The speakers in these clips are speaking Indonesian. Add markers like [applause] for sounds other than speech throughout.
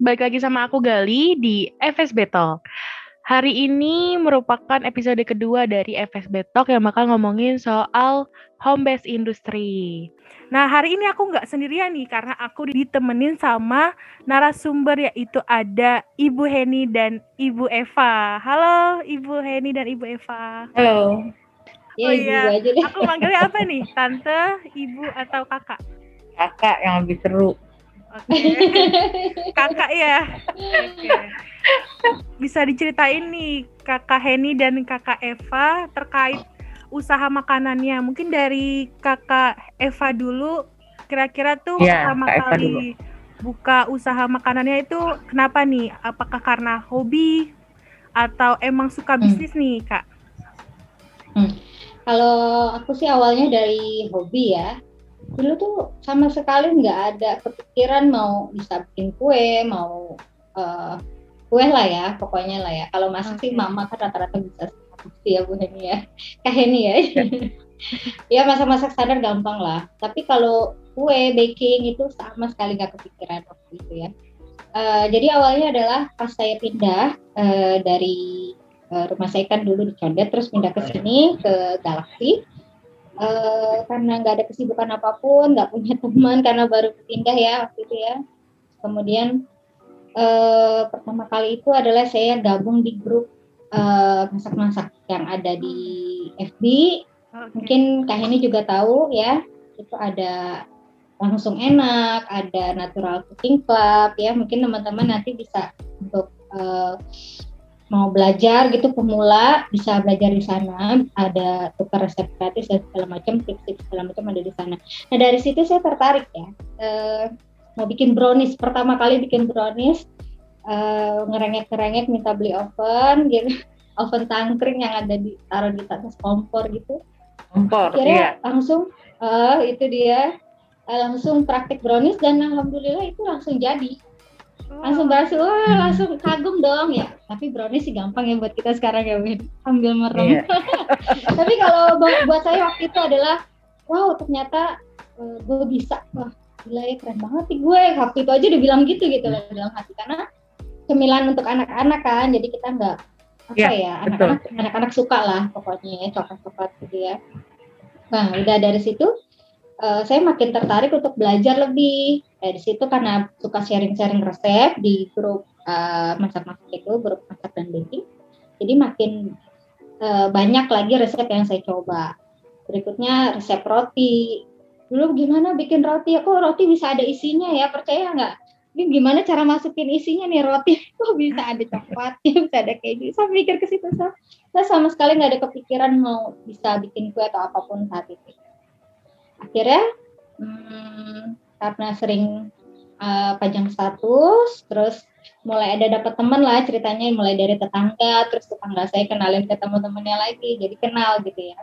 balik lagi sama aku Gali di FSB Talk. Hari ini merupakan episode kedua dari FSB Talk yang bakal ngomongin soal home based industry. Nah, hari ini aku nggak sendirian nih karena aku ditemenin sama narasumber yaitu ada Ibu Heni dan Ibu Eva. Halo Ibu Heni dan Ibu Eva. Halo. Ya, oh iya, aja deh. aku manggilnya apa nih? Tante, Ibu, atau kakak? Kakak yang lebih seru. Okay. Kakak ya. Okay. Bisa diceritain nih Kakak Heni dan Kakak Eva terkait usaha makanannya. Mungkin dari Kakak Eva dulu kira-kira tuh ya, pertama kali dulu. buka usaha makanannya itu kenapa nih? Apakah karena hobi atau emang suka hmm. bisnis hmm. nih, Kak? Hmm. Kalau aku sih awalnya dari hobi ya dulu tuh sama sekali nggak ada kepikiran mau bisa bikin kue mau uh, kue lah ya pokoknya lah ya. Kalau masak okay. sih mama kan rata-rata bisa sih ya Bu Heni ya. [laughs] Kak Heni ya. [laughs] Ya masak-masak sadar gampang lah. Tapi kalau kue baking itu sama sekali nggak kepikiran waktu itu ya. Uh, jadi awalnya adalah pas saya pindah uh, dari uh, rumah saya kan dulu di Condet terus pindah ke sini ke Galaxy uh, karena nggak ada kesibukan apa pun, nggak punya teman karena baru pindah ya waktu itu ya. Kemudian uh, pertama kali itu adalah saya gabung di grup eh, masak-masak yang ada di FB. Okay. Mungkin Kak ini juga tahu ya, itu ada langsung enak, ada natural cooking club ya. Mungkin teman-teman nanti bisa untuk uh, mau belajar gitu pemula bisa belajar di sana. Ada tukar resep gratis dan segala macam tips-tips segala macam ada di sana. Nah dari situ saya tertarik ya e, mau bikin brownies. Pertama kali bikin brownies e, ngerengek-ngerengek minta beli oven gitu. [laughs] Oven tangkring yang ada di taruh di atas kompor gitu. Kompor iya. langsung uh, itu dia uh, langsung praktek brownies dan alhamdulillah itu langsung jadi langsung bahas wah langsung kagum dong. Ya tapi brownies sih gampang ya buat kita sekarang ya Win. Ambil merem. Yeah. [laughs] tapi kalau buat saya waktu itu adalah wow ternyata uh, gue bisa. Wah gila ya keren banget sih gue. Waktu itu aja udah bilang gitu gitu loh dalam hati. Karena cemilan untuk anak-anak kan jadi kita nggak apa yeah, ya anak-anak anak-anak suka lah pokoknya ya coklat-coklat gitu ya. Nah udah dari situ uh, saya makin tertarik untuk belajar lebih dari situ karena suka sharing-sharing resep di grup uh, masak-masak itu, grup masak dan baking. Jadi makin uh, banyak lagi resep yang saya coba. Berikutnya resep roti. Dulu gimana bikin roti? Kok roti bisa ada isinya ya? Percaya nggak? Ini gimana cara masukin isinya nih roti? [laughs] Kok bisa ada coklatnya, bisa ada keju? Saya mikir ke situ. Saya sama sekali nggak ada kepikiran mau bisa bikin kue atau apa pun saat itu. Akhirnya hmm, karena sering uh, pajang status, terus mulai ada dapat teman lah ceritanya mulai dari tetangga, terus tetangga saya kenalin ke teman-temannya lagi, jadi kenal gitu ya.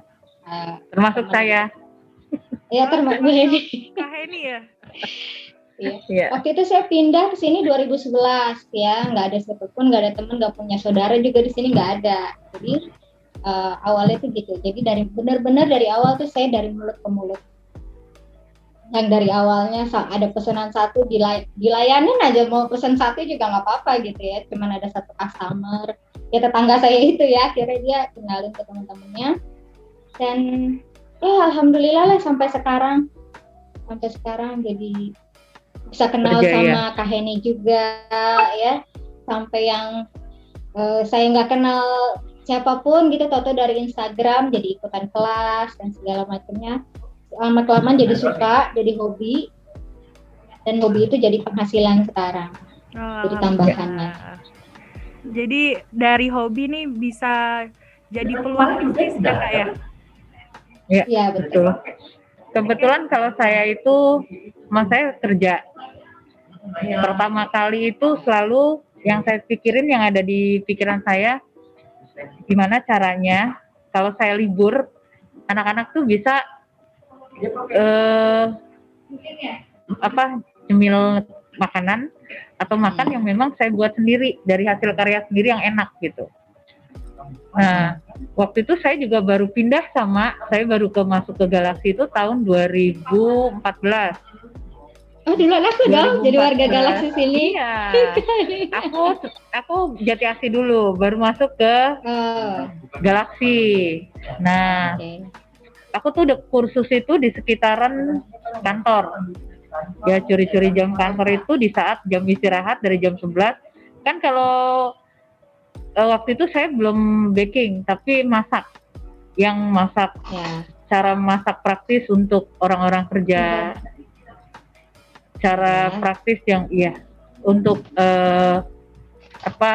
Uh, termasuk saya. Ya termasuk ini. Kak Heni ya. Iya. Yeah. Waktu itu saya pindah ke sini 2011 ya, nggak ada siapa pun, nggak ada teman, nggak punya saudara juga di sini nggak ada. Jadi uh, awalnya itu gitu. Jadi dari benar-benar dari awal tuh saya dari mulut ke mulut yang dari awalnya ada pesanan satu dilay dilayanin aja. Mau pesan satu juga nggak apa-apa gitu ya. Cuman ada satu customer. Ya tetangga saya itu ya. Akhirnya dia kenalin ke teman-temannya. Dan eh alhamdulillah lah sampai sekarang. Sampai sekarang jadi bisa kenal Kerja, sama. Kak Heni juga ya. Sampai yang uh, saya nggak kenal siapa pun gitu. Toto dari Instagram jadi ikutan kelas dan segala macamnya lama kelamaan jadi suka jadi hobi dan hobi itu jadi penghasilan sekarang oh, jadi tambahannya ya. jadi dari hobi nih bisa jadi peluang bisnis ya kak ya Iya ya, betul. betul. Kebetulan kalau saya itu, mas saya kerja. Ya. Pertama kali itu selalu yang saya pikirin yang ada di pikiran saya, gimana caranya kalau saya libur, anak-anak tuh bisa eh, apa cemil makanan atau makan yang memang saya buat sendiri dari hasil karya sendiri yang enak gitu. Nah, waktu itu saya juga baru pindah sama saya baru ke masuk ke Galaxy itu tahun 2014. Oh duluan aku dong jadi warga galaksi sini. Iya. aku aku Jati Asih dulu, baru masuk ke Oh, Galaksi. Nah, oke. Aku tuh udah kursus itu di sekitaran kantor. Ya curi-curi jam kantor itu di saat jam istirahat dari jam 11. Kan kalau eh, waktu itu saya belum baking, tapi masak. Yang masak Ya. cara masak praktis untuk orang-orang kerja cara Ya. praktis yang iya untuk eh, apa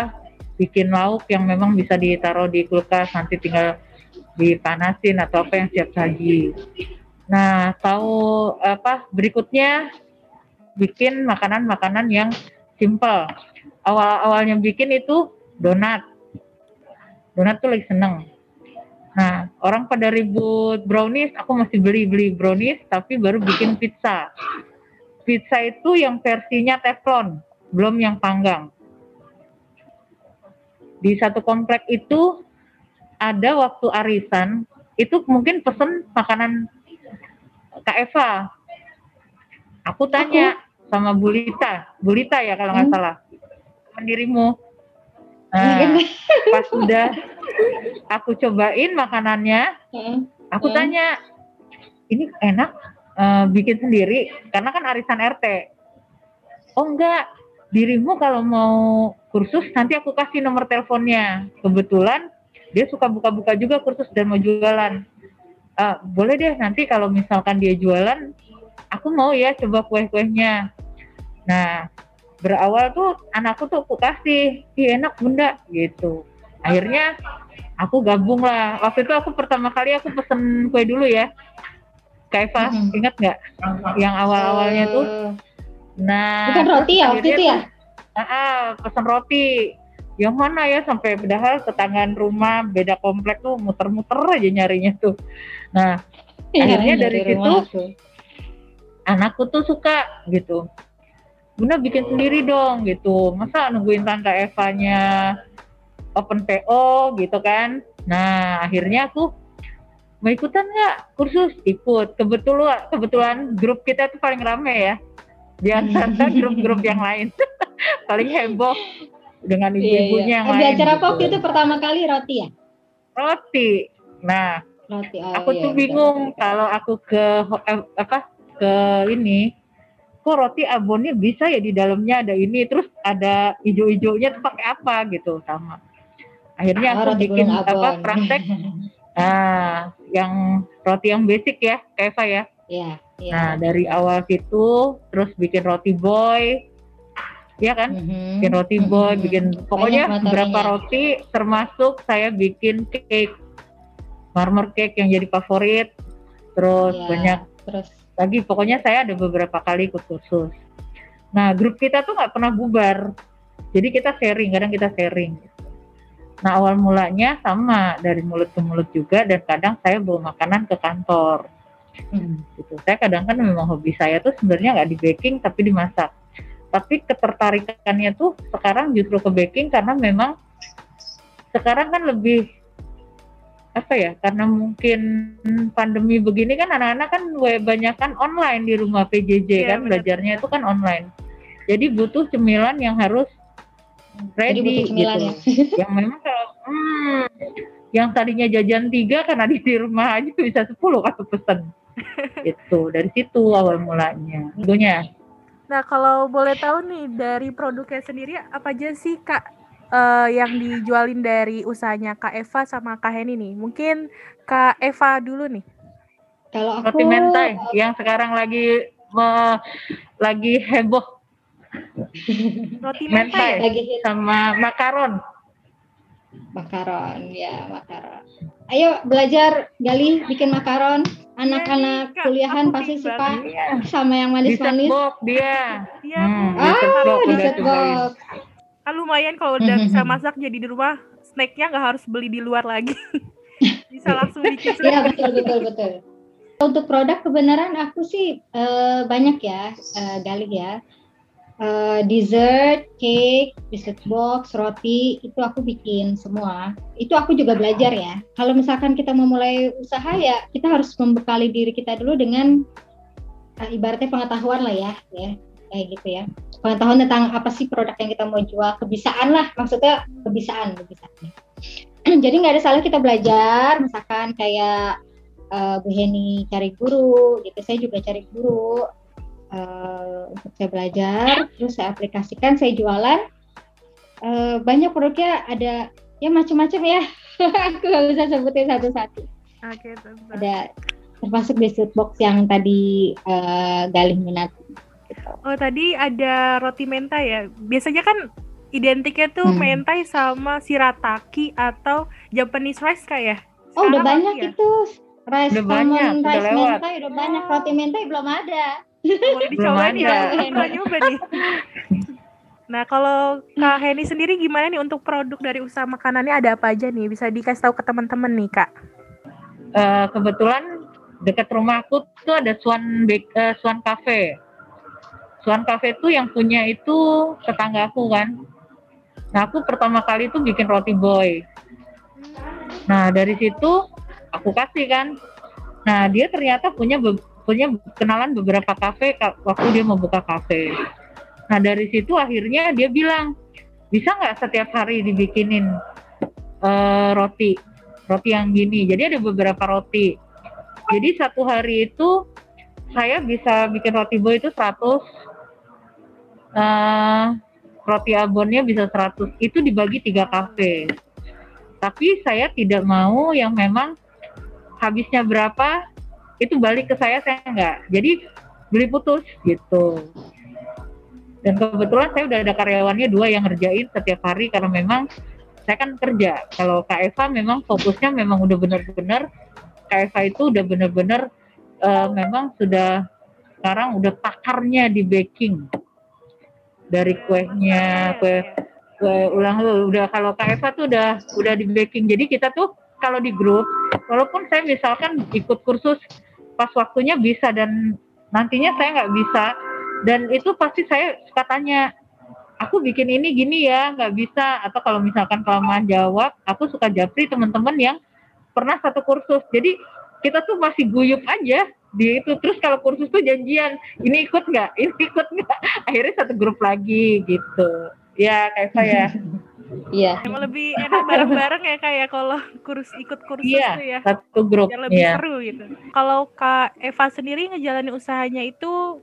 bikin lauk yang memang bisa ditaruh di kulkas nanti tinggal dipanasin atau apa yang siap saji. Nah, tahu apa berikutnya bikin makanan-makanan yang simple. Awal-awalnya bikin itu donat. Donat tuh lagi seneng. Nah, orang pada ribut brownies, aku masih beli-beli brownies, tapi baru bikin pizza. Pizza itu yang versinya teflon, belum yang panggang. Di satu komplek itu ada waktu arisan, itu mungkin pesen makanan Kak Eva. Aku tanya sama Bulita, Bulita ya kalau nggak Hmm. salah, teman dirimu. Iya, Nah, pas udah aku cobain makanannya, Heeh. aku Hmm. tanya, ini enak eh, bikin sendiri karena kan arisan RT. Oh enggak, dirimu kalau mau kursus nanti aku kasih nomor teleponnya. Kebetulan dia suka buka-buka juga kursus dan mau jualan. "Ah, boleh deh nanti kalau misalkan dia jualan, aku mau ya coba kue-kuehnya. Nah, berawal tuh anakku tuh aku kasih, Ih, enak bunda gitu. Akhirnya aku gabung lah. Waktu itu aku pertama kali aku pesen kue dulu ya. Kak Eva, Mhm. ingat nggak? Yang awal-awalnya tuh. Eh, Nah, bukan roti ya waktu itu ya? Ah, ah, pesen roti. Yang mana ya sampai padahal tetanggaan rumah beda komplek tuh muter-muter aja nyarinya tuh. Nah, Akhirnya Iya, dari situ, aku. anakku tuh suka gitu. Bunda bikin sendiri dong gitu. Masa nungguin tante Evanya open PO gitu kan. Nah, akhirnya aku mau ikutan nggak kursus ikut kebetulan kebetulan grup kita tuh paling rame ya di antara grup-grup yang lain [laughs] paling heboh dengan Iya, ibu-ibunya iya. yang Eh, lain Belajar apa gitu. waktu itu pertama kali roti ya? roti nah Roti. Oh, aku iya, tuh betul, bingung betul. kalau aku ke eh, apa ke ini kok roti abonnya bisa ya di dalamnya ada ini terus ada ijo-ijonya tuh pakai apa gitu sama akhirnya Oh, aku roti bikin apa praktek [laughs] ah yang roti yang basic ya kayak Eva ya Iya, iya. nah dari awal situ terus bikin roti boy ya kan? Mhm. bikin roti boy, Mhm. bikin pokoknya berapa roti termasuk saya bikin cake. Marmer cake yang jadi favorit. Terus Iya, banyak Terus. lagi pokoknya saya ada beberapa kali ikut kursus. Nah grup kita tuh nggak pernah bubar. Jadi kita sharing kadang kita sharing. Nah awal mulanya sama dari mulut ke mulut juga dan kadang saya bawa makanan ke kantor. Hmm, gitu. Saya kadang kan memang hobi saya tuh sebenarnya nggak di baking tapi dimasak. Tapi ketertarikannya tuh sekarang justru ke baking karena memang sekarang kan lebih apa ya karena mungkin pandemi begini kan anak-anak kan banyak kan online di rumah PJJ Iya, kan benar. belajarnya itu kan online. Jadi butuh cemilan yang harus ready jadi butuh cemilan gitu. ya. [laughs] yang memang kalau hmm, yang tadinya jajan tiga karena di di rumah aja bisa sepuluh kalau pesen. [laughs] Itu dari situ awal mulanya. Itunya Nah, kalau boleh tahu nih dari produknya sendiri apa aja sih Kak eh, yang dijualin dari usahanya Kak Eva sama Kak Heni nih? Mungkin Kak Eva dulu nih. Kalau aku roti mentai yang sekarang lagi me- lagi heboh Roti [laughs] Mentai. mentai. lagi hit sama makaron makaron, ya makaron. Ayo belajar Gali bikin makaron. Anak-anak Iya Kak, kuliahan aku pasti suka iya sama yang di manis-manis. box dia Iya, Hmm, Ah, set box di box. Kan lumayan kalau udah bisa masak jadi di rumah snacknya nggak harus beli di luar lagi. [laughs] bisa langsung bikin Iya snack. betul betul betul. Untuk produk kebenaran aku sih eh, banyak ya, eh, Gali ya. Eh, dessert, cake, biscuit box, roti itu aku bikin semua. Itu aku juga belajar ya. Kalau misalkan kita mau mulai usaha ya kita harus membekali diri kita dulu dengan uh, ibaratnya pengetahuan lah ya, ya kayak gitu ya. Pengetahuan tentang apa sih produk yang kita mau jual, kebisaan lah, maksudnya kebisaan, kebisaan. [clears throat] Jadi nggak ada salah kita belajar, misalkan kayak uh, Bu Heni cari guru, gitu. Saya juga cari guru uh, untuk saya belajar, terus saya aplikasikan, saya jualan. Uh, banyak produknya ada ya macam-macam ya. [laughs] Aku nggak bisa sebutin satu-satu. Oke, okay, Ada termasuk di box yang tadi uh, Galih minat. Gitu. Oh tadi ada roti mentai ya. Biasanya kan identiknya tuh hmm. mentai sama shirataki atau Japanese rice kayak. Ya? Oh udah banyak ya? itu rice udah banyak, rice udah mentai udah banyak roti mentai belum ada. Boleh dicoba nih ya, mau nyoba nih. Nah, kalau Kak Heni sendiri gimana nih untuk produk dari usaha makanannya ada apa aja nih? Bisa dikasih tahu ke teman-teman nih, Kak. Uh, kebetulan dekat rumah aku tuh ada Swan Bake, uh, Swan Cafe. Swan Cafe tuh yang punya itu tetangga aku kan. Nah aku pertama kali itu bikin roti boy. Nah dari situ aku kasih kan. Nah dia ternyata punya punya kenalan beberapa kafe waktu dia mau buka kafe. Nah dari situ akhirnya dia bilang bisa nggak setiap hari dibikinin uh, roti roti yang gini. Jadi ada beberapa roti jadi satu hari itu saya bisa bikin roti boy itu 100 uh, eh, roti abonnya bisa 100 itu dibagi tiga kafe tapi saya tidak mau yang memang habisnya berapa itu balik ke saya saya enggak jadi beli putus gitu. Dan kebetulan saya udah ada karyawannya dua yang ngerjain setiap hari karena memang saya kan kerja. Kalau Kak Eva memang fokusnya memang udah benar-benar KFA itu udah bener-bener uh, memang sudah sekarang udah pakarnya di baking dari kuehnya kue kue ulang udah kalau KFA tuh udah udah di baking jadi kita tuh kalau di grup walaupun saya misalkan ikut kursus pas waktunya bisa dan nantinya saya nggak bisa. Dan itu pasti saya suka tanya aku bikin ini gini ya nggak bisa. Atau kalau misalkan kelamaan jawab aku suka japri teman-teman yang pernah satu kursus. Jadi kita tuh masih guyup aja di itu. Terus kalau kursus tuh janjian ini ikut nggak? Ini ikut nggak? [laughs] Akhirnya satu grup lagi gitu. Ya kayak saya [laughs] Iya. Yang lebih enak bareng-bareng ya kayak ya, kalau kursus ikut kursus iya, tuh ya. satu grup. Yang lebih iya. seru gitu. Kalau Kak Eva sendiri ngejalanin usahanya itu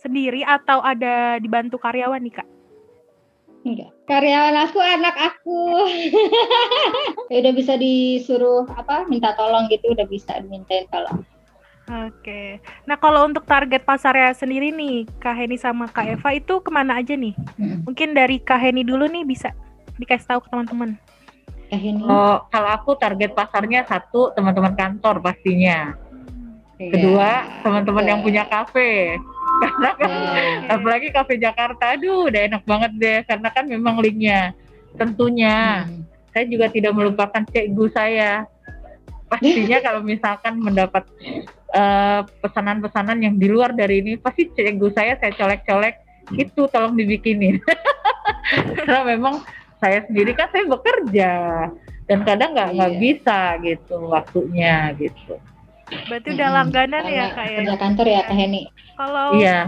sendiri atau ada dibantu karyawan nih Kak? Enggak. Karyawan aku anak aku. [laughs] ya udah bisa disuruh apa minta tolong gitu udah bisa mintain tolong. Oke. Nah kalau untuk target pasarnya sendiri nih Kak Heni sama Kak Eva itu ke mana aja nih? Hmm. Mungkin dari Kak Heni dulu nih bisa dikasih tahu ke teman-teman. Heni. Oh, kalau aku target pasarnya satu teman-teman kantor pastinya. Iya. Kedua teman-teman yang punya kafe [laughs] karena kan yeah. apalagi kafe Jakarta aduh udah enak banget deh karena kan memang linknya tentunya hmm. saya juga tidak melupakan cikgu saya pastinya [laughs] kalau misalkan mendapat pesanan eh, pesanan-pesanan yang di luar dari ini pasti cikgu saya saya colek-colek itu tolong dibikinin [laughs] karena memang saya sendiri kan saya bekerja dan kadang nggak nggak iya. bisa gitu waktunya gitu Berarti udah langganan ya kak ya? Kerja kantor ya Kak Heni. Kalau iya.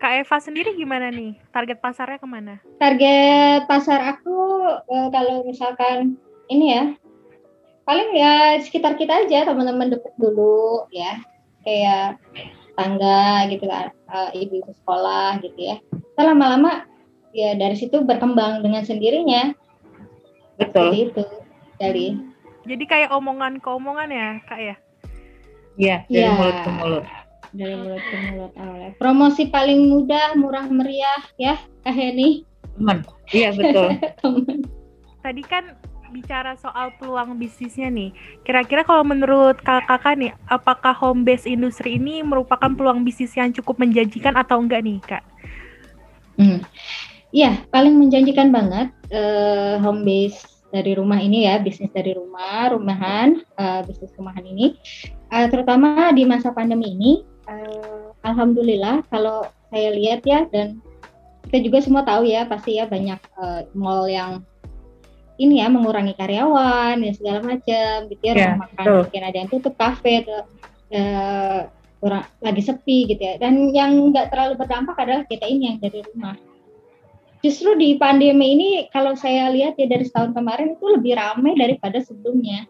Kak Eva sendiri gimana nih? Target pasarnya ke mana? Target pasar aku eh, kalau misalkan ini ya, paling ya sekitar kita aja teman-teman deket dulu ya, kayak tangga gitu kan, uh, ibu-ibu sekolah gitu ya. Kita lama-lama ya dari situ berkembang dengan sendirinya. Betul. Seperti itu dari. Jadi kayak omongan ke omongan ya kak ya? Iya, dari ya. mulut ke mulut. Dari mulut ke mulut awalnya. Promosi paling mudah, murah meriah ya, Kak Heni. Teman. Iya, betul. [laughs] Tadi kan bicara soal peluang bisnisnya nih. Kira-kira kalau menurut kakak-kakak nih, apakah home base industri ini merupakan peluang bisnis yang cukup menjanjikan atau enggak nih, Kak? Hmm. Iya, paling menjanjikan banget uh, home base dari rumah ini ya, bisnis dari rumah, rumahan, uh, bisnis rumahan ini, uh, terutama di masa pandemi ini, uh, alhamdulillah kalau saya lihat ya dan kita juga semua tahu ya pasti ya banyak uh, mall yang ini ya mengurangi karyawan dan segala macam gitu ya, yeah, rumah makan mungkin ada yang tutup kafe uh, kurang lagi sepi gitu ya. Dan yang nggak terlalu berdampak adalah kita ini yang dari rumah. Justru di pandemi ini kalau saya lihat ya dari setahun kemarin itu lebih ramai daripada sebelumnya.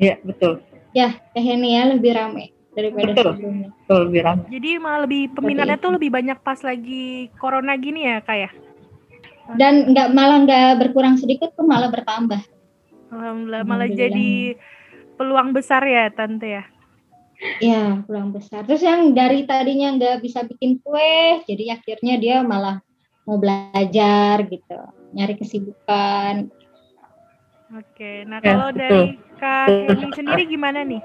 Iya betul. Ya, Teh ya lebih ramai daripada Betul. sebelumnya. Betul lebih ramai. Jadi malah lebih peminatnya itu. tuh lebih banyak pas lagi corona gini ya kak ya? Dan nggak malah nggak berkurang sedikit pun malah bertambah. Alhamdulillah malah Alhamdulillah. jadi peluang besar ya tante ya. Ya, peluang besar. Terus yang dari tadinya nggak bisa bikin kue, jadi akhirnya dia malah mau belajar gitu, nyari kesibukan. Oke, nah Ya, kalau betul. dari kak Heni sendiri gimana nih?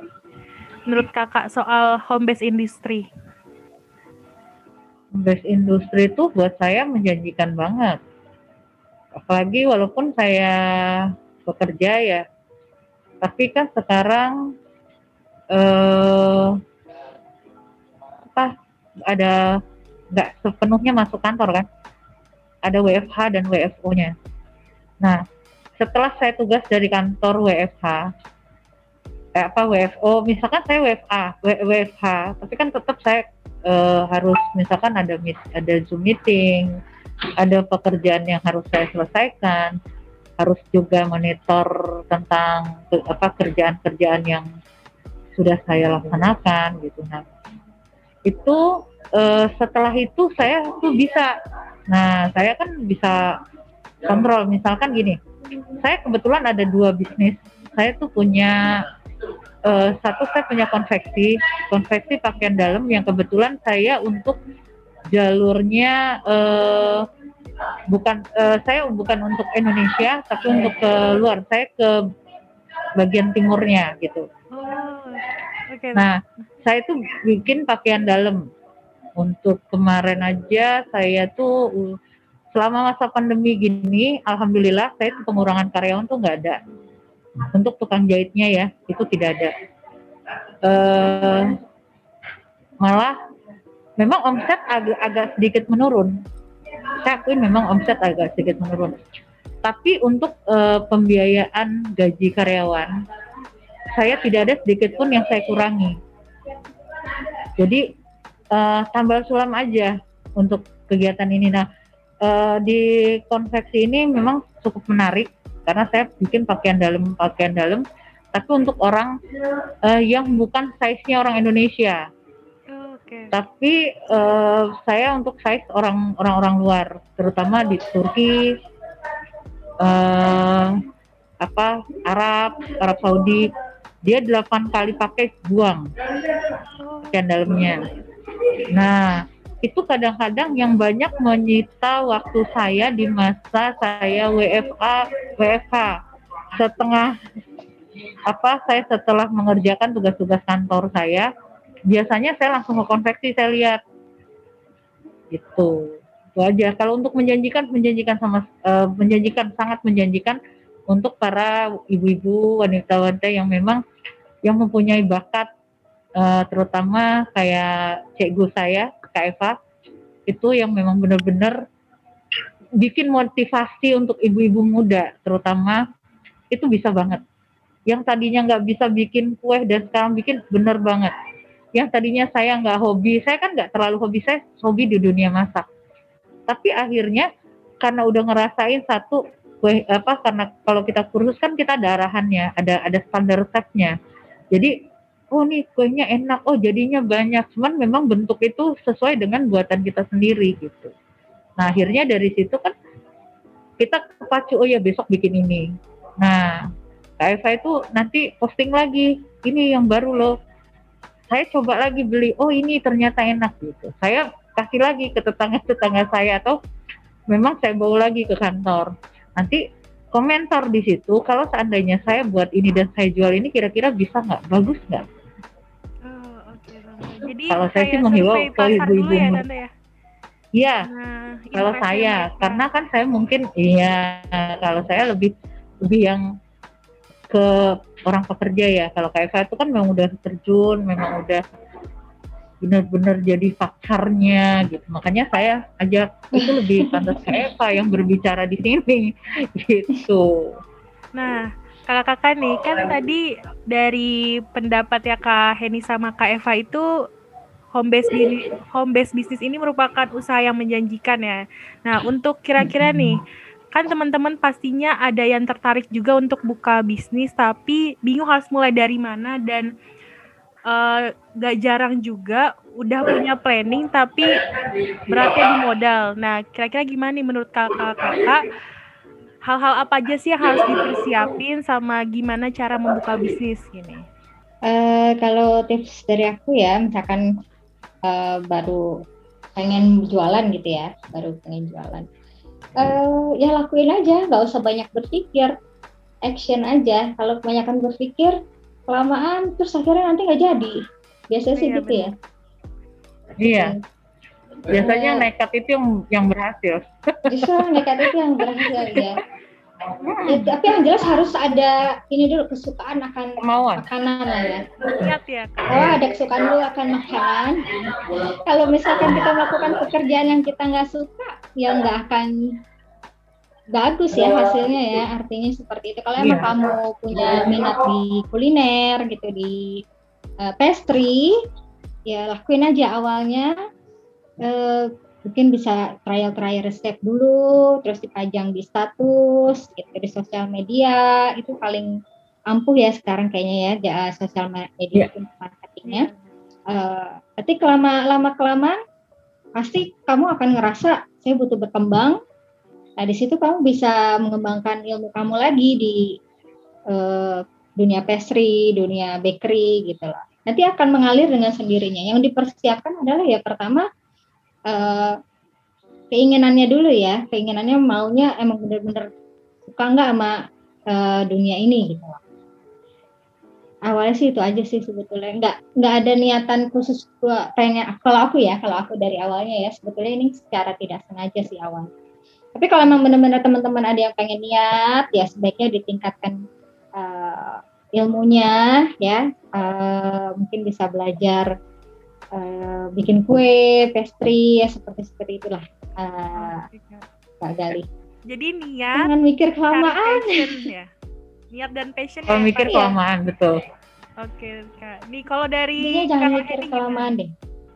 Menurut kakak soal home based industry? Best industri itu buat saya menjanjikan banget. Apalagi walaupun saya bekerja ya, tapi kan sekarang eh apa ada nggak sepenuhnya masuk kantor kan? Ada WFH dan WFO-nya. Nah, setelah saya tugas dari kantor WFH, eh, apa WFO, misalkan saya WFA, W- WFH, tapi kan tetap saya eh, harus misalkan ada ada zoom meeting, ada pekerjaan yang harus saya selesaikan, harus juga monitor tentang ke- apa kerjaan-kerjaan yang sudah saya laksanakan gitu. Nah, itu eh, setelah itu saya tuh bisa, nah saya kan bisa kontrol. Misalkan gini, saya kebetulan ada dua bisnis. Saya tuh punya eh, satu saya punya konveksi, konveksi pakaian dalam yang kebetulan saya untuk jalurnya eh, bukan eh, saya bukan untuk Indonesia tapi untuk ke luar. Saya ke bagian timurnya gitu. Oh. Nah, saya tuh bikin pakaian dalam. Untuk kemarin aja saya tuh uh, selama masa pandemi gini, alhamdulillah saya tuh pengurangan karyawan tuh nggak ada. Untuk tukang jahitnya ya, itu tidak ada. Eh, malah memang omset agak agak sedikit menurun. Saya akuin memang omset agak sedikit menurun. Tapi untuk eh, pembiayaan gaji karyawan, saya tidak ada sedikit pun yang saya kurangi. Jadi eh, tambal sulam aja untuk kegiatan ini. Nah, eh, di konveksi ini memang cukup menarik karena saya bikin pakaian dalam pakaian dalam, tapi untuk orang eh, yang bukan size-nya orang Indonesia, Oke. tapi eh, saya untuk size orang orang-orang luar, terutama di Turki, eh, apa Arab, Arab Saudi, dia delapan kali pakai buang Oh, pakaian dalamnya. Nah, itu kadang-kadang yang banyak menyita waktu saya di masa saya WFA, WFH. Setengah apa saya setelah mengerjakan tugas-tugas kantor saya, biasanya saya langsung ke konveksi saya lihat. Gitu. Itu aja. Kalau untuk menjanjikan menjanjikan sama eh, menjanjikan sangat menjanjikan untuk para ibu-ibu wanita-wanita yang memang yang mempunyai bakat eh, terutama kayak cikgu saya Kak Eva itu yang memang benar-benar bikin motivasi untuk ibu-ibu muda terutama itu bisa banget. Yang tadinya nggak bisa bikin kue dan sekarang bikin bener banget. Yang tadinya saya nggak hobi saya kan nggak terlalu hobi saya hobi di dunia masak. Tapi akhirnya karena udah ngerasain satu kue apa karena kalau kita kursus kan kita ada arahannya ada ada standar resepnya jadi oh nih kuenya enak, oh jadinya banyak. Cuman memang bentuk itu sesuai dengan buatan kita sendiri gitu. Nah akhirnya dari situ kan kita kepacu, oh ya besok bikin ini. Nah Kak Eva itu nanti posting lagi, ini yang baru loh. Saya coba lagi beli, oh ini ternyata enak gitu. Saya kasih lagi ke tetangga-tetangga saya atau memang saya bawa lagi ke kantor. Nanti komentar di situ kalau seandainya saya buat ini dan saya jual ini kira-kira bisa nggak bagus nggak. Jadi Kalau saya sih menghimbau ke ibu-ibu ya tante ya. Iya, Nah, kalau saya mereka. karena kan saya mungkin iya kalau saya lebih lebih yang ke orang pekerja ya. Kalau kayak saya itu kan memang udah terjun, memang udah benar-benar jadi pakarnya gitu. Makanya saya ajak itu lebih [laughs] pantas ke Eva yang berbicara di sini [laughs] gitu. Nah, kakak-kakak nih kan tadi dari pendapat ya Kak Heni sama Kak Eva itu home base home base bisnis ini merupakan usaha yang menjanjikan ya. Nah, untuk kira-kira nih kan teman-teman pastinya ada yang tertarik juga untuk buka bisnis tapi bingung harus mulai dari mana dan uh, gak jarang juga udah punya planning tapi beratnya di modal. Nah, kira-kira gimana nih menurut kakak-kakak hal-hal apa aja sih yang harus dipersiapin sama gimana cara membuka bisnis gini? Uh, kalau tips dari aku ya, misalkan uh, baru pengen jualan gitu ya, baru pengen jualan, uh, ya lakuin aja, nggak usah banyak berpikir, action aja. Kalau kebanyakan berpikir, kelamaan terus akhirnya nanti nggak jadi. Biasanya sih iya, gitu ya. Iya. Biasanya uh, nekat itu yang yang berhasil. Justru nekat itu yang berhasil ya. Ya, tapi yang jelas harus ada ini dulu kesukaan akan Kemauan. makanan lah ya. Lihat ya. Oh ada kesukaan dulu akan makanan. Kalau misalkan kita melakukan pekerjaan yang kita nggak suka, ya nggak akan bagus ya hasilnya ya. Artinya seperti itu. Kalau emang yeah. kamu punya minat di kuliner gitu di uh, pastry, ya lakuin aja awalnya. Uh, mungkin bisa trial-trial resep dulu, terus dipajang di status, gitu, di sosial media, itu paling ampuh ya sekarang kayaknya ya, sosial media yeah. marketingnya. Uh, tapi kelama lama kelamaan pasti kamu akan ngerasa saya butuh berkembang. Nah di situ kamu bisa mengembangkan ilmu kamu lagi di uh, dunia pastry, dunia bakery gitu lah. Nanti akan mengalir dengan sendirinya. Yang dipersiapkan adalah ya pertama uh, keinginannya dulu ya. Keinginannya maunya emang bener-bener suka nggak sama uh, dunia ini gitu. Awalnya sih itu aja sih sebetulnya. Nggak nggak ada niatan khusus gua pengen kalau aku ya kalau aku dari awalnya ya sebetulnya ini secara tidak sengaja sih awal. Tapi kalau emang benar-benar teman-teman ada yang pengen niat ya sebaiknya ditingkatkan uh, ilmunya ya. Uh, mungkin bisa belajar uh, bikin kue, pastry ya seperti seperti itulah uh, Kak Gali. Jadi niat. Jangan mikir kelamaan. ya. Niat dan passion. Kalau ya, mikir ya? kelamaan ya? betul. Oke kak. Nih kalau dari. Ini jangan mikir kelamaan deh.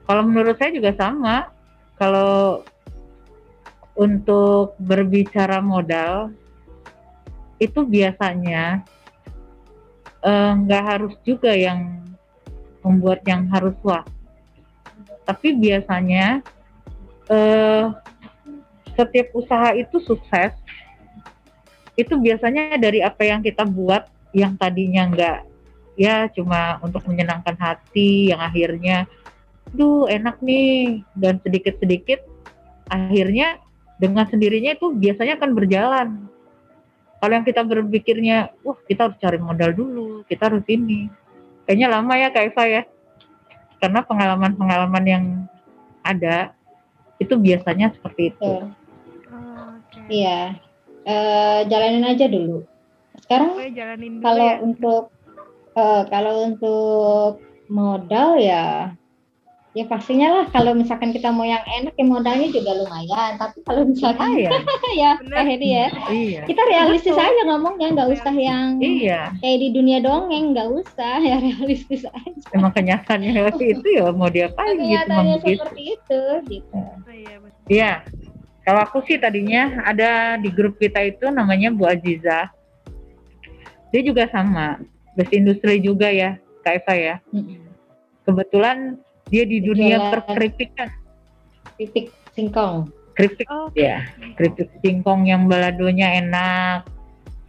Kalau menurut saya juga sama. Kalau untuk berbicara modal itu biasanya eh, nggak uh, harus juga yang membuat yang harus wah tapi biasanya uh, setiap usaha itu sukses itu biasanya dari apa yang kita buat yang tadinya enggak ya cuma untuk menyenangkan hati yang akhirnya duh enak nih dan sedikit-sedikit akhirnya dengan sendirinya itu biasanya akan berjalan. Kalau yang kita berpikirnya wah kita harus cari modal dulu kita harus ini. Kayaknya lama ya Kak Eva ya karena pengalaman-pengalaman yang ada itu biasanya seperti itu. Oh, okay. Iya, uh, jalanin aja dulu. Sekarang kalau ya. untuk uh, kalau untuk modal ya ya pastinya lah kalau misalkan kita mau yang enak ya modalnya juga lumayan. Tapi kalau misalkan [laughs] ya, ya Kak Hedi ya. Iya. kita realistis Betul. aja ngomongnya nggak usah yang iya. kayak di dunia dongeng nggak usah. [laughs] Ya realistis aja. Emang kenyataannya [laughs] itu ya mau diapain gitu kenyataannya seperti itu gitu. Oh, iya, iya. Kalau aku sih tadinya ada di grup kita itu namanya Bu Aziza. Dia juga sama. Best industri juga ya Kak Eva ya. Kebetulan dia di dunia perkeripikan. Keripik singkong. Keripik oh, okay. ya. Keripik singkong yang baladonya enak,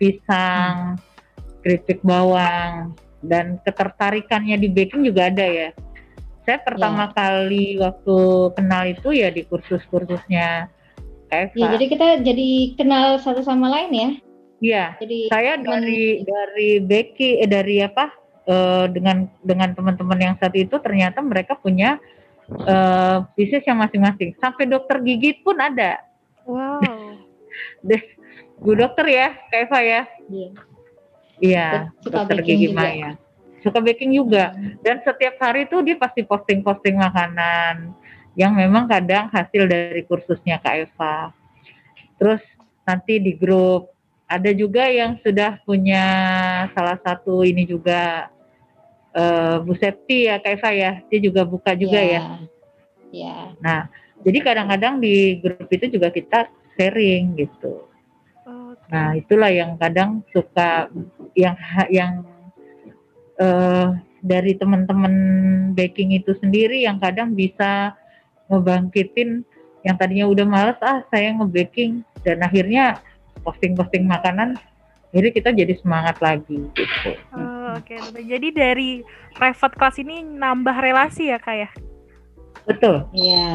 pisang, hmm. keripik bawang dan ketertarikannya di baking juga ada ya. Saya pertama yeah. kali waktu kenal itu ya di kursus-kursusnya Eva. Ya, jadi kita jadi kenal satu sama lain ya. Iya. Jadi saya dari dari Becky eh, dari apa? Uh, dengan dengan teman-teman yang saat itu ternyata mereka punya uh, bisnis yang masing-masing. Sampai dokter gigi pun ada. Wow. [laughs] Bu dokter ya, Kak Eva ya. Iya. Iya, dokter gigi juga. Maya. Suka baking juga. Hmm. Dan setiap hari tuh dia pasti posting-posting makanan yang memang kadang hasil dari kursusnya Kak Eva. Terus nanti di grup ada juga yang sudah punya salah satu ini juga uh, Bu Septi ya Kak Eva ya, dia juga buka juga yeah. ya. Iya. Yeah. Nah, jadi kadang-kadang di grup itu juga kita sharing gitu. Okay. Nah, itulah yang kadang suka yang yang uh, dari teman-teman baking itu sendiri yang kadang bisa ngebangkitin yang tadinya udah males ah saya ngebaking dan akhirnya posting-posting makanan jadi kita jadi semangat lagi gitu. Oh, Oke, okay. jadi dari private class ini nambah relasi ya kak ya? Betul. Iya.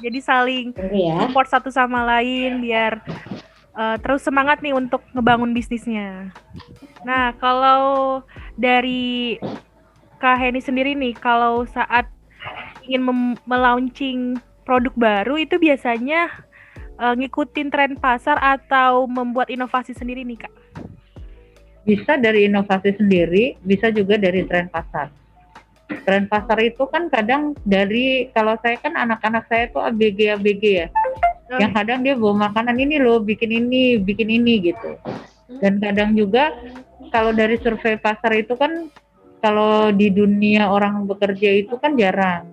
Jadi saling ya. support satu sama lain biar uh, terus semangat nih untuk ngebangun bisnisnya. Nah kalau dari Kak Heni sendiri nih, kalau saat ingin melaunching produk baru itu biasanya uh, ngikutin tren pasar atau membuat inovasi sendiri nih kak? Bisa dari inovasi sendiri, bisa juga dari tren pasar. Tren pasar itu kan kadang dari kalau saya kan anak-anak saya tuh ABG ABG ya, oh. yang kadang dia bawa makanan ini loh, bikin ini, bikin ini gitu. Dan kadang juga kalau dari survei pasar itu kan kalau di dunia orang bekerja itu kan jarang.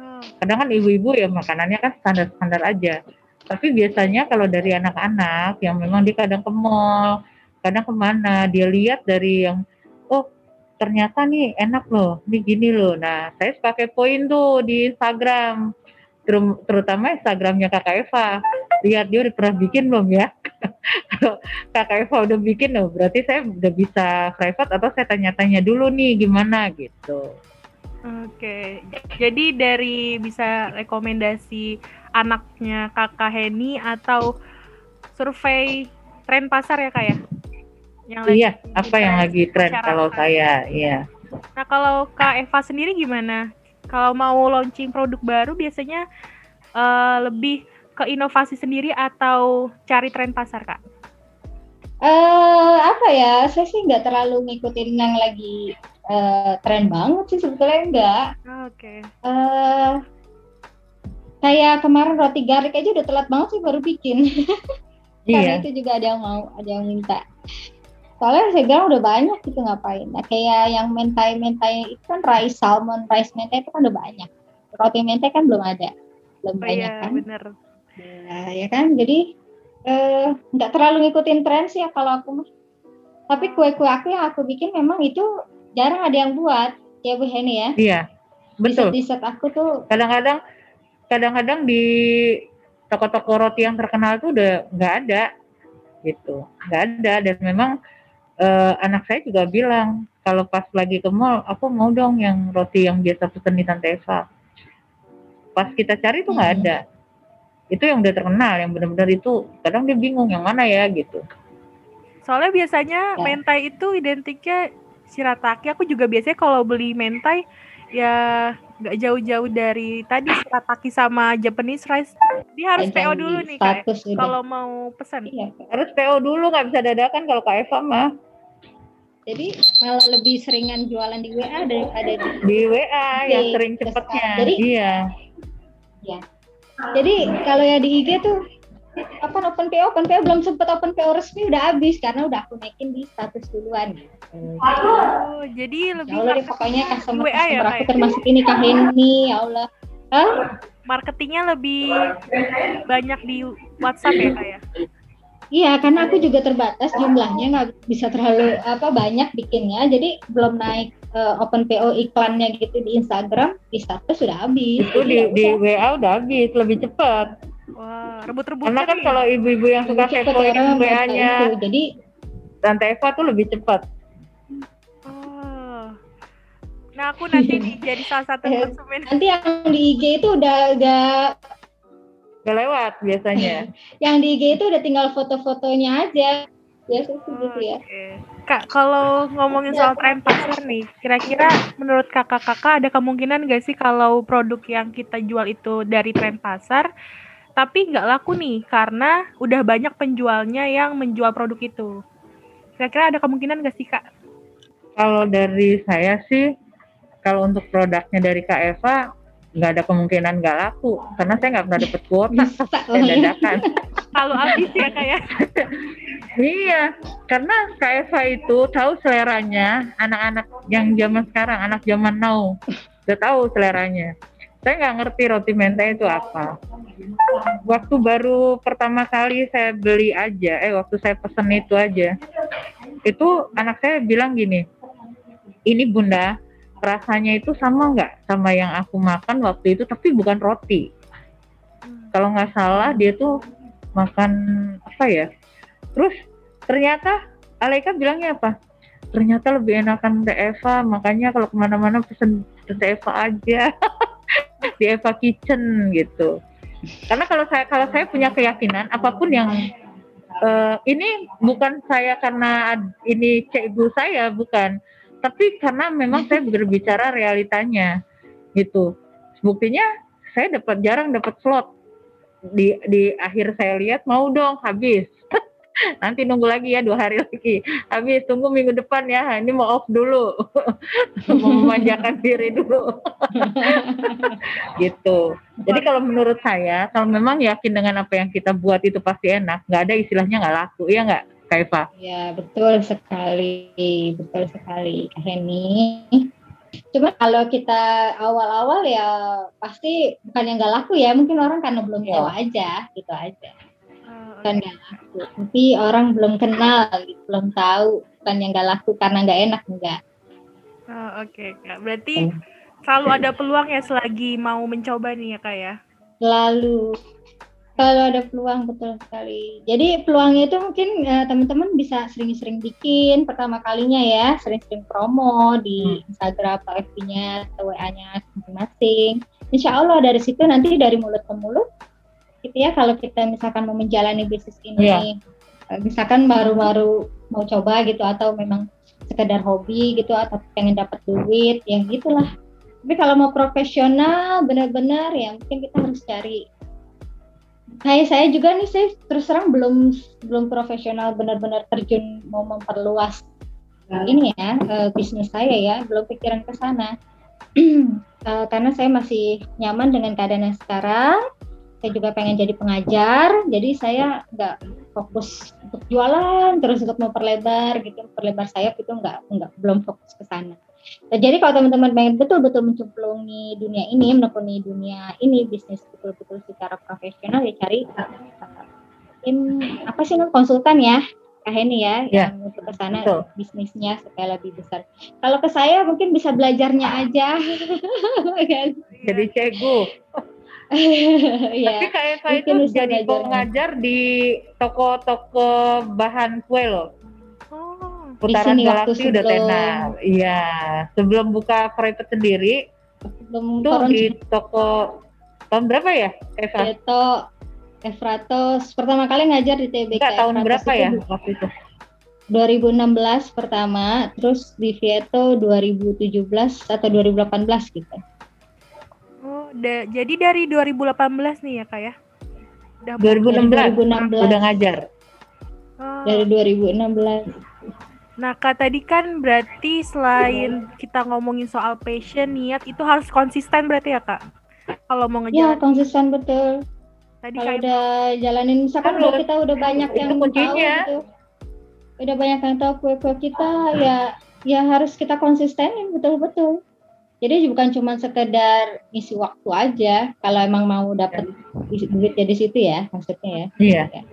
Oh. Kadang kan ibu-ibu ya makanannya kan standar-standar aja tapi biasanya kalau dari anak-anak yang memang dia kadang ke mall, kadang ke mana, dia lihat dari yang, oh ternyata nih enak loh, ini gini loh. Nah, saya pakai poin tuh di Instagram, terutama Instagramnya Kakak Eva. Lihat dia udah pernah bikin belum ya? Kalau [laughs] Kakak Eva udah bikin loh, berarti saya udah bisa private atau saya tanya-tanya dulu nih gimana gitu. Oke, jadi dari bisa rekomendasi anaknya kakak Heni atau survei tren pasar ya kak ya? Yang lagi iya, apa yang lagi tren kalau saya, iya. Nah kalau kak Eva sendiri gimana? Kalau mau launching produk baru biasanya uh, lebih ke inovasi sendiri atau cari tren pasar kak? Uh, apa ya, saya sih nggak terlalu ngikutin yang lagi uh, tren banget sih sebetulnya enggak. Oke. Okay. Uh, eh, kayak kemarin roti garik aja udah telat banget sih baru bikin. [laughs] Karena iya. itu juga ada yang mau, ada yang minta. Soalnya saya bilang udah banyak gitu ngapain. Nah, kayak yang mentai-mentai itu kan rice salmon, rice mentai itu kan udah banyak. Roti mentai kan belum ada, belum oh, banyak iya, kan. Bener. Nah, ya kan, jadi eh, nggak uh, terlalu ngikutin tren sih ya kalau aku mah. Tapi kue-kue aku yang aku bikin memang itu jarang ada yang buat ya Bu Heni ya iya betul di set aku tuh kadang-kadang kadang-kadang di toko-toko roti yang terkenal tuh udah nggak ada gitu nggak ada dan memang uh, anak saya juga bilang kalau pas lagi ke mall aku mau dong yang roti yang biasa pesen di Tante Eva. Pas kita cari tuh nggak hmm. ada. Itu yang udah terkenal yang benar-benar itu kadang dia bingung yang mana ya gitu. Soalnya biasanya ya. mentai itu identiknya shirataki aku juga biasanya kalau beli mentai ya nggak jauh-jauh dari tadi shirataki sama Japanese rice. Dia harus PO dulu nih kak kalau mau pesan iya, harus PO dulu nggak bisa dadakan kalau kak Eva mah jadi malah lebih seringan jualan di WA daripada di, di WA di yang sering cepetnya. Jadi iya. Ya. Jadi kalau ya di IG tuh apa open PO open PO belum sempet open PO resmi udah habis karena udah aku naikin di status duluan. Oh, jadi lebih ya Allah deh, pokoknya customer WA ya, aku ya? termasuk ini Kak Heni ya Allah. Hah? marketingnya lebih banyak di WhatsApp ya kak ya Iya, karena aku juga terbatas jumlahnya nggak bisa terlalu apa banyak bikinnya, jadi belum naik uh, open PO iklannya gitu di Instagram, di status sudah habis. Itu di, di WA udah habis, lebih cepat. Wah, rebut-rebut. Karena kan kalau ibu-ibu yang suka kepoin WA-nya, jadi dan Eva tuh lebih cepat. Oh. Nah, aku nanti [laughs] jadi salah satu konsumen. Nanti yang di IG itu udah udah udah lewat biasanya. [laughs] yang di IG itu udah tinggal foto-fotonya aja. Biasa sih oh, gitu ya. Okay. Kak, kalau ngomongin ya. soal tren pasar nih, kira-kira menurut kakak-kakak ada kemungkinan gak sih kalau produk yang kita jual itu dari tren pasar tapi nggak laku nih karena udah banyak penjualnya yang menjual produk itu. Kira-kira ada kemungkinan nggak sih kak? Kalau dari saya sih, kalau untuk produknya dari Kak Eva nggak ada kemungkinan nggak laku karena saya nggak pernah dapet kuota [laughs] saya dadakan. [laughs] Kalau habis ya kayak. [laughs] iya, karena Eva itu tahu seleranya anak-anak yang zaman sekarang, anak zaman now. Udah tahu seleranya. Saya nggak ngerti roti mentai itu apa. Waktu baru pertama kali saya beli aja, eh waktu saya pesen itu aja, itu anak saya bilang gini, ini bunda, rasanya itu sama nggak sama yang aku makan waktu itu, tapi bukan roti. Kalau nggak salah dia tuh makan apa ya? Terus ternyata Aleka bilangnya apa? Ternyata lebih enakan Teh Eva, makanya kalau ke mana-mana pesen Teh Eva aja. [laughs] di Eva Kitchen gitu. Karena kalau saya kalau saya punya keyakinan apa pun yang uh, ini bukan saya karena ini cek ibu saya bukan, tapi karena memang saya berbicara realitanya gitu. Buktinya saya dapat jarang dapat slot. Di di akhir saya lihat mau dong habis. [laughs] Nanti nunggu lagi ya dua hari lagi. Habis tunggu minggu depan ya. Ini mau off dulu. [laughs] Mau memanjakan [laughs] diri dulu. Gitu. Jadi kalau menurut saya kalau memang yakin dengan apa yang kita buat itu pasti enak nggak ada istilahnya nggak laku ya nggak Kaifa ya betul sekali betul sekali Heni Cuma kalau kita awal-awal ya pasti bukan yang nggak laku ya, mungkin orang karena belum ya. tahu aja, gitu aja. Bukan nggak laku tapi orang belum kenal gitu, belum tahu bukan yang nggak laku karena nggak enak enggak oh, oke okay, kak. Berarti hmm. selalu ada peluang ya selagi mau mencoba nih ya kak ya? Selalu kalau ada peluang betul sekali jadi peluangnya itu mungkin uh, teman-teman bisa sering-sering bikin pertama kalinya ya sering-sering promo di hmm. Instagram atau FB-nya atau WA-nya masing-masing Insya Allah dari situ nanti dari mulut ke mulut gitu ya kalau kita misalkan mau menjalani bisnis ini yeah. Iya. misalkan baru-baru mau coba gitu atau memang sekedar hobi gitu atau pengen dapat duit yang gitulah tapi kalau mau profesional benar-benar ya mungkin kita harus cari kayak saya juga nih saya terus terang belum belum profesional benar-benar terjun mau memperluas ini ya uh, bisnis saya ya belum pikiran ke sana. Uh, [clears throat] karena saya masih nyaman dengan keadaan yang sekarang saya juga pengen jadi pengajar jadi saya nggak fokus untuk jualan terus untuk memperlebar gitu memperlebar sayap itu nggak nggak belum fokus ke sana jadi kalau teman-teman pengen betul-betul mencemplungi dunia ini menekuni dunia ini bisnis betul-betul secara profesional ya cari mungkin apa sih konsultan ya Kak Heni ya, ya yang untuk ke sana bisnisnya supaya lebih besar. Kalau ke saya mungkin bisa belajarnya aja. [laughs] Kan? Jadi cegu. [laughs] ya, Tapi kayak saya itu jadi pengajar di toko-toko bahan kue loh. Oh, Putaran Galaksi udah tenar. Iya, sebelum buka private sendiri, sebelum itu di toko tahun berapa ya, Eva? Itu Efratos pertama kali ngajar di TBK. Enggak, tahun Efratos berapa ya waktu itu? 2016 pertama, terus di Vieto 2017 atau 2018 gitu da, jadi dari 2018 nih ya kak ya? Udah 2016, 2016. udah ngajar. Oh. Dari 2016. Nah kak tadi kan berarti selain kita ngomongin soal passion, niat itu harus konsisten berarti ya kak? Kalau mau ngejalan. Ya konsisten betul. Tadi Kalau udah jalanin misalkan kalau kita udah banyak yang tahu gitu. Udah banyak yang tahu kue-kue kita ya ya harus kita konsistenin betul-betul jadi bukan cuma sekedar isi waktu aja kalau emang mau dapat duit dari situ ya maksudnya ya iya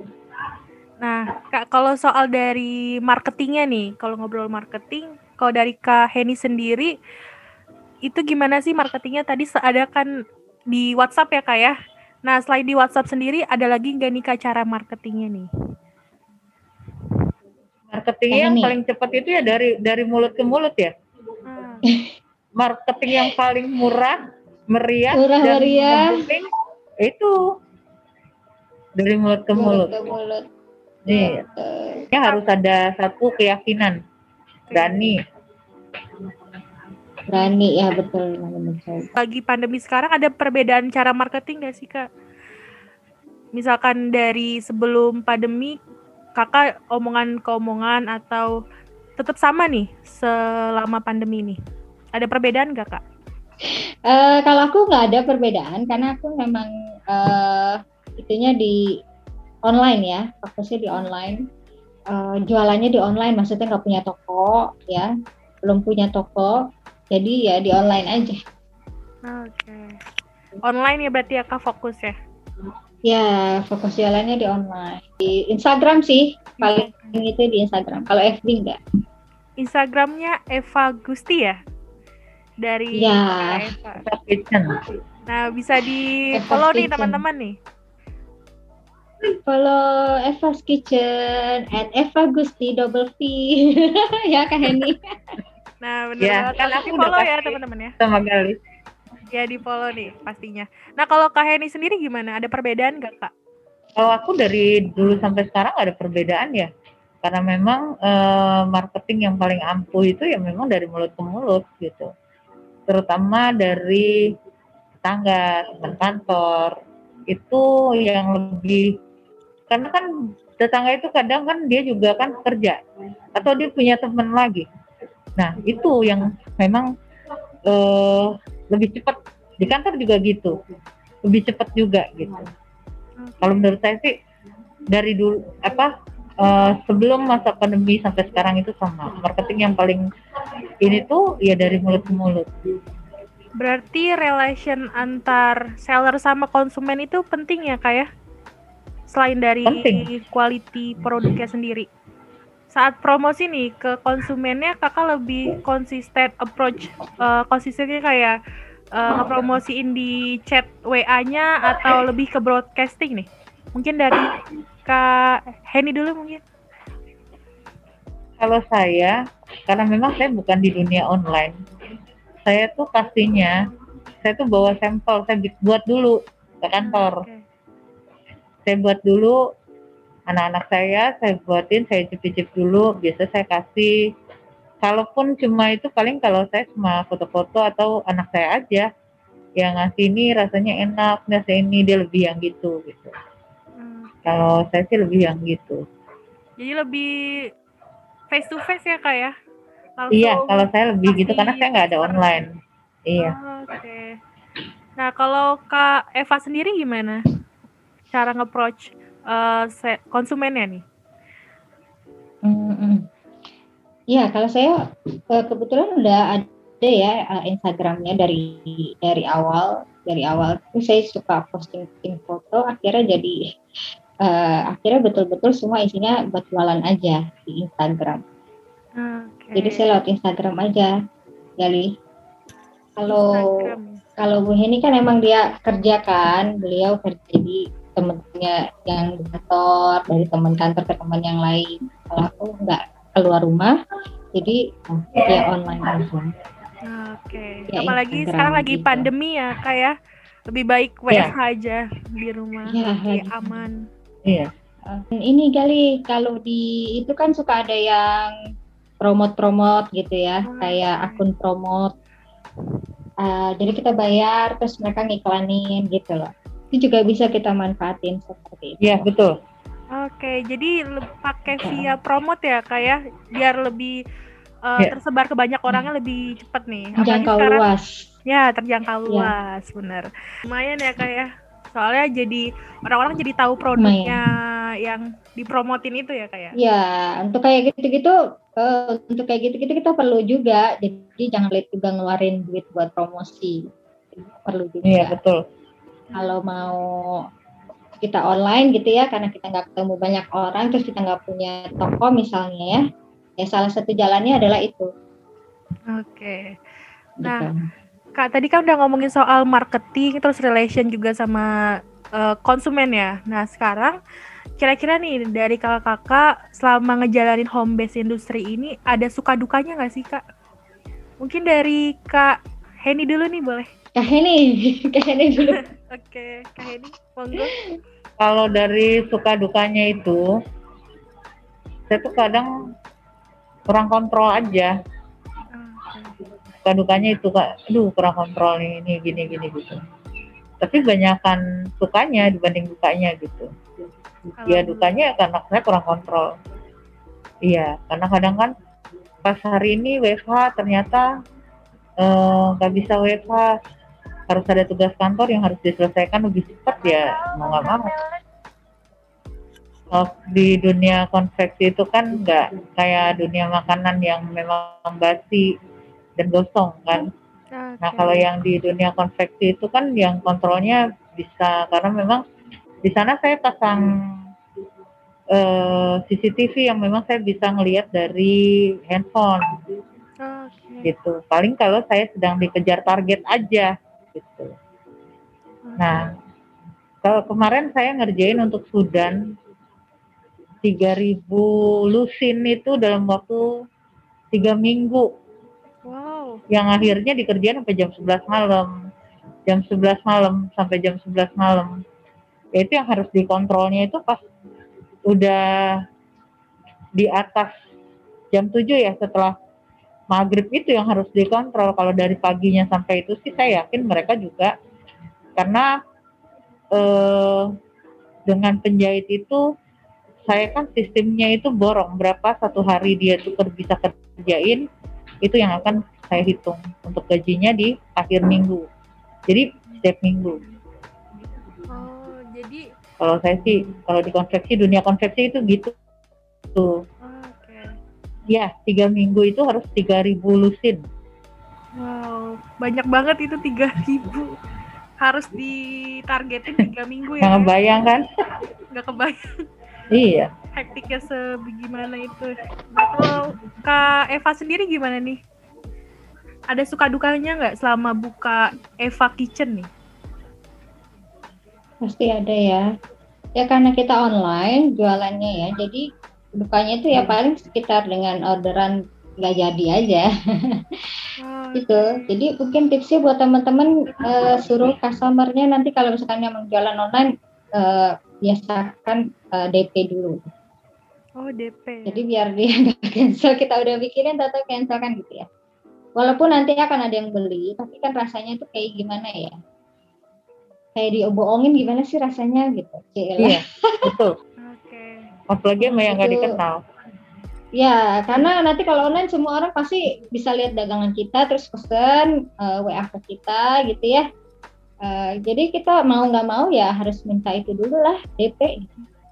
nah kak kalau soal dari marketingnya nih kalau ngobrol marketing kalau dari kak Heni sendiri itu gimana sih marketingnya tadi ada kan di WhatsApp ya kak ya nah selain di WhatsApp sendiri ada lagi nggak nih kak cara marketingnya nih marketingnya yang nih. paling cepat itu ya dari dari mulut ke mulut ya hmm. marketing yang paling murah, meriah murah, dan meriah. penting itu dari mulut ke mulut. Mulut ke mulut. Iya. Ya harus ada satu keyakinan, berani. Berani ya betul. Lagi pandemi sekarang ada perbedaan cara marketing gak sih kak? Misalkan dari sebelum pandemi, kakak omongan ke omongan atau tetap sama nih selama pandemi ini? Ada perbedaan nggak kak? Uh, kalau aku nggak ada perbedaan karena aku memang uh, itunya di online ya, fokusnya di online. Uh, jualannya di online, maksudnya nggak punya toko ya, belum punya toko, jadi ya di online aja. Oke. Okay. Online ya berarti ya kak fokus ya? Ya, fokus jualannya di online. Di Instagram sih, paling itu di Instagram. Kalau FB enggak. Instagramnya Eva Gusti ya? Dari ya. Eva. Nah, bisa di follow nih teman-teman nih. Follow Eva's Kitchen at Eva Gusti double V [laughs] ya Kak Henny. Nah, benar ya, kan aku follow ya teman-teman ya. Sama kali. Ya di follow nih pastinya. Nah, kalau Kak Henny sendiri gimana? Ada perbedaan nggak Kak? Kalau aku dari dulu sampai sekarang ada perbedaan ya. Karena memang uh, marketing yang paling ampuh itu ya memang dari mulut ke mulut gitu. Terutama dari tetangga, teman kantor, itu yang lebih karena kan tetangga itu kadang kan dia juga kan kerja atau dia punya teman lagi. Nah itu yang memang uh, lebih cepat di kantor juga gitu, lebih cepat juga gitu. Kalau menurut saya sih dari dulu apa uh, sebelum masa pandemi sampai sekarang itu sama marketing yang paling ini tuh ya dari mulut ke mulut. Berarti relation antar seller sama konsumen itu penting ya kak ya? Selain dari penting. quality produknya sendiri. Saat promosi nih ke konsumennya kakak lebih konsisten approach uh, konsistennya kayak uh, ngepromosiin di chat WA-nya atau lebih ke broadcasting nih? Mungkin dari Kak Henny dulu mungkin. Kalau saya, karena memang saya bukan di dunia online, saya tuh pastinya saya tuh bawa sampel saya buat dulu ke kantor okay. Saya buat dulu anak-anak saya saya buatin saya cicip-cicip dulu biasa saya kasih kalaupun cuma itu paling kalau saya cuma foto-foto atau anak saya aja yang ngasih ini rasanya enak ngasih ini dia lebih yang gitu gitu hmm. kalau saya sih lebih yang gitu jadi lebih face to face ya kak ya Langsung iya, kalau saya lebih gitu karena saya nggak ada online. Iya. Oh, Oke. Okay. Nah, kalau Kak Eva sendiri gimana cara nge-approach uh, konsumennya nih? Hmm, Iya, kalau saya eh, kebetulan udah ada ya eh, Instagramnya dari dari awal dari awal itu saya suka posting foto akhirnya jadi uh, akhirnya betul-betul semua isinya buat jualan aja di Instagram. Okay. Jadi saya lewat Instagram aja, Gali. Kalau kalau Bu Heni kan emang dia kerja kan, beliau kerja di temennya yang di kantor, dari teman kantor ke teman yang lain. Kalau aku nggak keluar rumah, jadi dia online aja. Oke. Okay. Ya, Apalagi sekarang lagi gitu. pandemi ya, kayak ya. lebih baik WFH yeah. aja di rumah, yeah, lebih aman. Iya. Uh, ini kali kalau di itu kan suka ada yang promote-promote gitu ya, hmm. kayak akun promote. Uh, jadi kita bayar, terus mereka ngiklanin gitu loh. Itu juga bisa kita manfaatin seperti itu. Iya betul. Oke, jadi pakai via promote ya, kayak ya? biar lebih uh, ya. tersebar ke banyak orangnya hmm. lebih cepat nih. Terjangkau luas. Ya, terjangkau ya. luas, bener. Lumayan ya kayak ya? soalnya jadi orang-orang jadi tahu produknya Lumayan. yang dipromotin itu ya kayak. Ya? ya, untuk kayak gitu-gitu uh, untuk kayak gitu-gitu kita perlu juga. Jadi jangan lihat juga ngeluarin duit buat promosi. Perlu juga. Iya, betul. Kalau mau kita online gitu ya, karena kita nggak ketemu banyak orang, terus kita nggak punya toko misalnya ya, ya salah satu jalannya adalah itu. Oke. Nah, gitu. Kak tadi kan udah ngomongin soal marketing, terus relation juga sama uh, konsumen ya. Nah sekarang Kira-kira nih dari kakak-kakak selama ngejalanin home base industri ini ada suka dukanya nggak sih kak? Mungkin dari kak Heni dulu nih boleh? Kak Heni, [laughs] Kak Heni dulu. [laughs] Oke, Kak Heni, monggo. Kalau dari suka dukanya itu, saya tuh kadang kurang kontrol aja. Suka dukanya itu kak, aduh kurang kontrol nih, ini gini gini gitu. Tapi banyakkan sukanya dibanding dukanya gitu ya dukanya karena saya kurang kontrol iya karena kadang kan pas hari ini WFH ternyata eh, nggak uh, bisa WFH harus ada tugas kantor yang harus diselesaikan lebih cepat ya mau nggak mau di dunia konveksi itu kan nggak kayak dunia makanan yang memang basi dan gosong kan. Nah kalau yang di dunia konveksi itu kan yang kontrolnya bisa karena memang di sana saya pasang eh, CCTV yang memang saya bisa ngelihat dari handphone Oke. gitu. Paling kalau saya sedang dikejar target aja gitu. Nah kalau kemarin saya ngerjain untuk Sudan 3000 lusin itu dalam waktu tiga minggu Wow. yang akhirnya dikerjain sampai jam 11 malam jam 11 malam sampai jam 11 malam ya itu yang harus dikontrolnya itu pas udah di atas jam 7 ya setelah maghrib itu yang harus dikontrol. Kalau dari paginya sampai itu sih saya yakin mereka juga. Karena eh, dengan penjahit itu saya kan sistemnya itu borong. Berapa satu hari dia tuh ker- bisa kerjain itu yang akan saya hitung untuk gajinya di akhir minggu. Jadi setiap minggu. Oh, jadi kalau saya sih kalau di konveksi dunia konveksi itu gitu. tuh. Ya tiga minggu itu harus 3000 lusin. Wow, banyak banget itu 3000 harus ditargetin tiga minggu ya. Ngebayang kan? Nggak kebayang. Iya. Hektiknya sebagaimana itu. Nah, kalau kak Eva sendiri gimana nih? Ada suka dukanya nggak selama buka Eva Kitchen nih? Pasti ada ya. Ya karena kita online jualannya ya, jadi dukanya itu ya paling sekitar dengan orderan nggak jadi aja Oh, [laughs] gitu. Jadi mungkin tipsnya buat teman-teman eh, suruh customernya nanti kalau misalkan yang jualan online eh, biasakan eh, DP dulu. oh DP Jadi biar dia [laughs] nggak cancel kita udah bikirin atau cancel kan gitu ya. Walaupun nanti akan ada yang beli, tapi kan rasanya itu kayak gimana ya? Kayak diobohongin gimana sih rasanya gitu. Iya betul [laughs] apalagi sama yang nggak dikenal Ya, karena nanti kalau online semua orang pasti bisa lihat dagangan kita, terus pesen eh, WA ke kita gitu ya. Eh, jadi kita mau nggak mau ya harus minta itu dulu lah DP.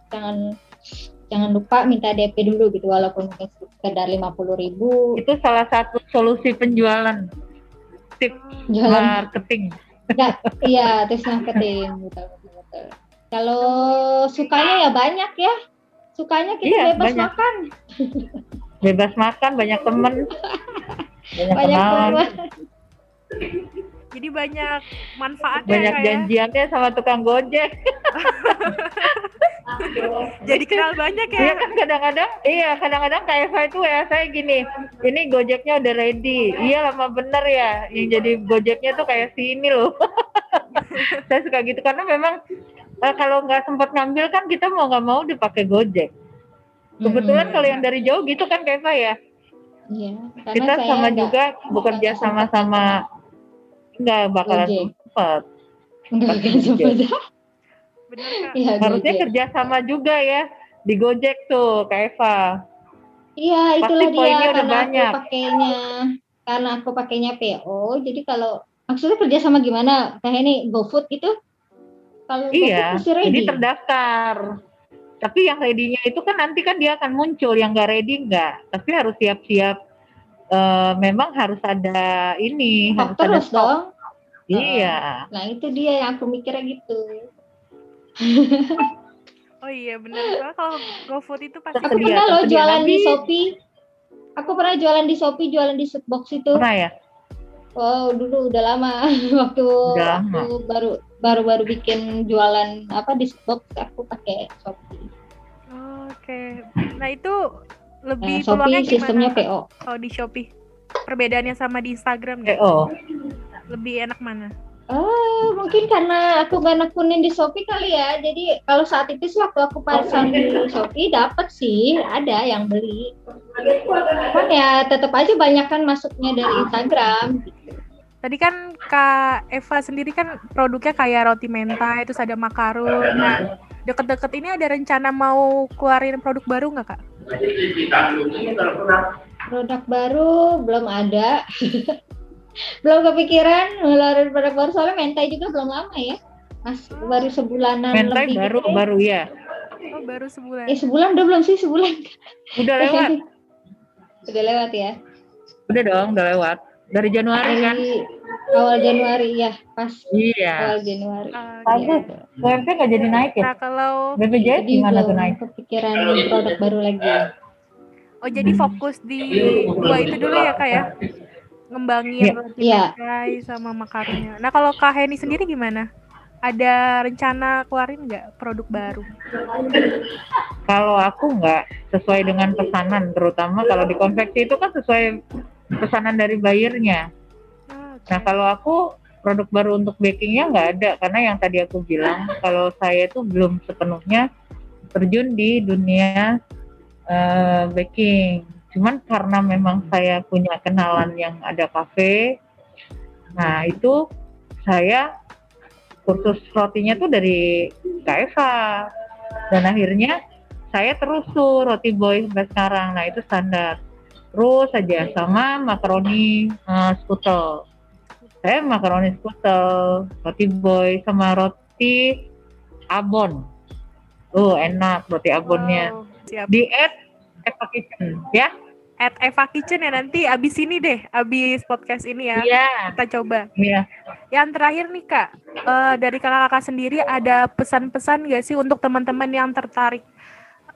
Jangan jangan lupa minta DP dulu gitu, walaupun mungkin sekedar lima puluh ribu. itu salah satu solusi penjualan tips Jualan marketing Enggak, iya terus marketing betul, betul. Kalau sukanya ya banyak ya. Sukanya kita Iya, bebas banyak. makan, bebas makan banyak temen. Banyak, banyak kenalan teman. jadi banyak manfaatnya banyak ya, Kak, ya? janjiannya sama tukang gojek. Jadi kenal banyak ya? Iya kan kadang-kadang iya kadang-kadang kayak saya itu ya saya gini ini gojeknya udah ready. Iya lama bener ya. Yang jadi gojeknya tuh kayak si ini loh. [laughs] Saya suka gitu karena memang eh, kalau nggak sempat ngambil kan kita mau nggak mau dipakai gojek kebetulan Hmm. kalau yang dari jauh gitu kan kayak saya Iya, karena kita saya sama nggak- juga bekerja nggak sama-sama nggak bakalan Pasti kan Gojek. sebenarnya. bener kak Iya, harusnya Gojek. kerja sama juga ya di Gojek tuh Kak Eva Iya, Pasti itulah dia karena banyak. aku pakainya karena aku pakainya PO. Jadi kalau maksudnya kerja sama gimana? Kayak ini GoFood gitu? Kalau iya mesti ready. jadi terdaftar tapi yang ready-nya itu kan nanti kan dia akan muncul yang nggak ready nggak tapi harus siap-siap Eh, memang harus ada ini Stok harus ada terus stok dong. iya Nah, itu dia yang aku mikirnya gitu. [laughs] oh iya bener Soalnya kalau GoFood itu pasti Aku pernah loh jualan di. Shopee. Aku pernah jualan di Shopee, jualan di Shootbox itu. pernah ya Wow, dulu udah lama [laughs] waktu Udah lama. aku baru baru baru bikin jualan apa di Shootbox aku pakai Shopee. Oh, oke nah itu Nah, lebih Shopee peluangnya gimana sistemnya Kak, PO. kalau di Shopee perbedaannya sama di Instagram nggak? PO lebih enak mana Oh, mungkin karena aku gak nekunin di Shopee kali ya. Jadi kalau saat itu sih waktu aku pasang di Shopee dapat sih ada yang beli. Cuman ya tetap aja banyak kan masuknya dari Instagram. Tadi kan Kak Eva sendiri kan produknya kayak roti mentai, terus ada makarun. Nah, deket-deket ini ada rencana mau keluarin produk baru nggak Kak? Produk baru belum ada. [laughs] belum kepikiran ngeluarin produk baru soalnya mentai juga belum lama ya. Mas baru sebulanan mentai lebih baru gitu baru ya Oh, baru sebulan. Eh sebulan udah belum sih sebulan? Udah lewat. [laughs] udah lewat ya. Udah dong, udah lewat. Dari Januari kan? Dari awal Januari ya, pas Iya. awal Januari. Ah, Bagus. UMP nggak jadi naik ya? Nah, kalau BPJS Jadi gimana tuh naik? kepikiran produk baru lagi. oh jadi fokus di dua itu dulu ya kak ya, ngembangin Iya. roti Iya. bajai sama makarnya. Nah kalau kak Heni sendiri gimana? Ada rencana keluarin nggak produk baru? Kalau aku nggak sesuai dengan pesanan, terutama kalau di konveksi itu kan sesuai pesanan dari buyernya. Ah, oke. Nah kalau aku produk baru untuk bakingnya nggak ada karena yang tadi aku bilang kalau saya itu belum sepenuhnya terjun di dunia eh, baking. Cuman karena memang saya punya kenalan yang ada kafe, nah itu saya kursus rotinya tuh dari Eva dan akhirnya saya terus tuh roti boy sampai sekarang. Nah itu standar. Terus saja sama makaroni eh, skutel saya makaroni skutel, roti boy sama roti abon. Oh, enak roti abonnya. Wow, siap. Di at Eva Kitchen, ya? At Eva Kitchen ya nanti abis ini deh, abis podcast ini ya. Iya, Kita coba. iya. Yang terakhir nih kak, eh, dari kakak-kakak sendiri ada pesan-pesan gak sih untuk teman-teman yang tertarik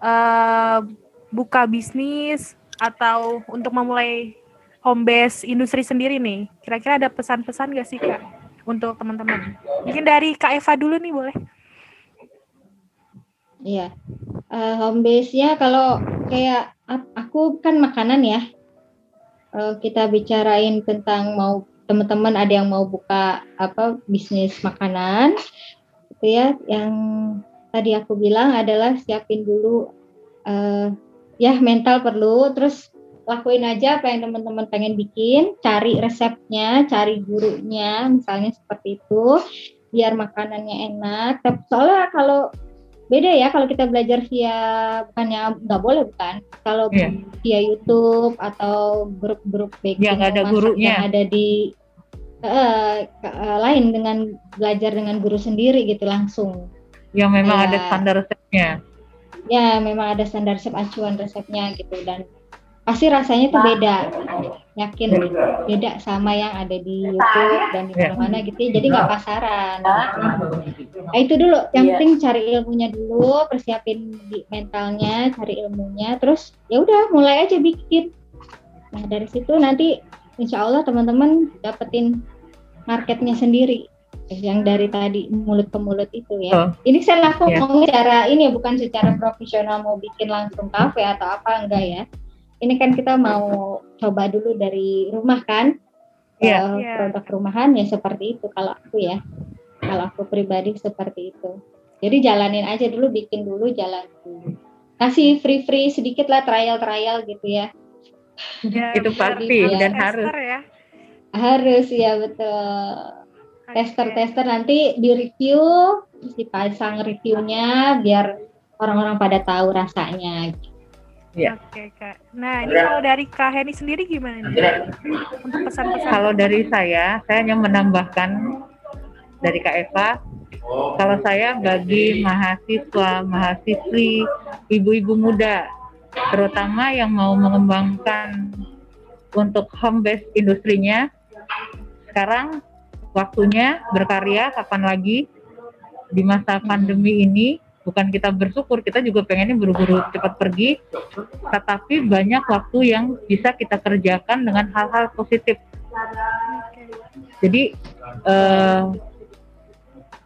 eh, buka bisnis atau untuk memulai home base industri sendiri nih? Kira-kira ada pesan-pesan gak sih kak untuk teman-teman? Mungkin dari kak Eva dulu nih boleh? Iya. Eh, home base-nya kalau kayak aku kan makanan ya. Eh, kita bicarain tentang mau teman-teman ada yang mau buka apa bisnis makanan gitu ya. Yang tadi aku bilang adalah siapin dulu eh, ya mental perlu terus lakuin aja apa yang teman-teman pengen bikin, cari resepnya, cari gurunya, misalnya seperti itu, biar makanannya enak. Tapi Soalnya kalau beda ya kalau kita belajar via bukannya nggak boleh bukan kalau Iya. via YouTube atau grup-grup baking Ya, nggak ada gurunya. yang ada di ke- eh, lain dengan belajar dengan guru sendiri gitu langsung Yang memang Iya. ada standar resepnya. Ya memang ada standar resep acuan resepnya gitu dan pasti rasanya tuh beda. Yakin beda. sama yang ada di YouTube dan di Iya. mana-mana gitu ya jadi nggak pasaran. Nah, itu dulu. Yang penting cari ilmunya dulu persiapin di mentalnya cari ilmunya terus ya udah mulai aja bikin. Nah dari situ nanti insya Allah teman-teman dapetin marketnya sendiri yang dari tadi mulut ke mulut itu ya Oh. ini saya aku Iya. ngomong secara ini ya bukan secara profesional mau bikin langsung kafe atau apa enggak ya ini kan kita mau coba dulu dari rumah kan Iya. Eh, Iya. produk rumahan ya seperti itu kalau aku ya kalau aku pribadi seperti itu jadi jalanin aja dulu bikin dulu jalan dulu kasih free free sedikit lah trial trial gitu ya Ya, Itu pasti jadi dan harus. ya. harus ya betul tester Oke. tester nanti di review terus dipasang reviewnya biar orang-orang pada tahu rasanya Iya. Oke kak. Nah ini kalau dari kak Heni sendiri gimana nih? Untuk pesan-pesan. Kalau dari saya, saya hanya menambahkan dari Kak Eva, kalau saya bagi mahasiswa, mahasiswi, ibu-ibu muda, terutama yang mau mengembangkan untuk home base industrinya, sekarang waktunya berkarya kapan lagi di masa pandemi ini. Bukan kita bersyukur kita juga pengennya buru-buru cepat pergi tetapi banyak waktu yang bisa kita kerjakan dengan hal-hal positif. Jadi eh,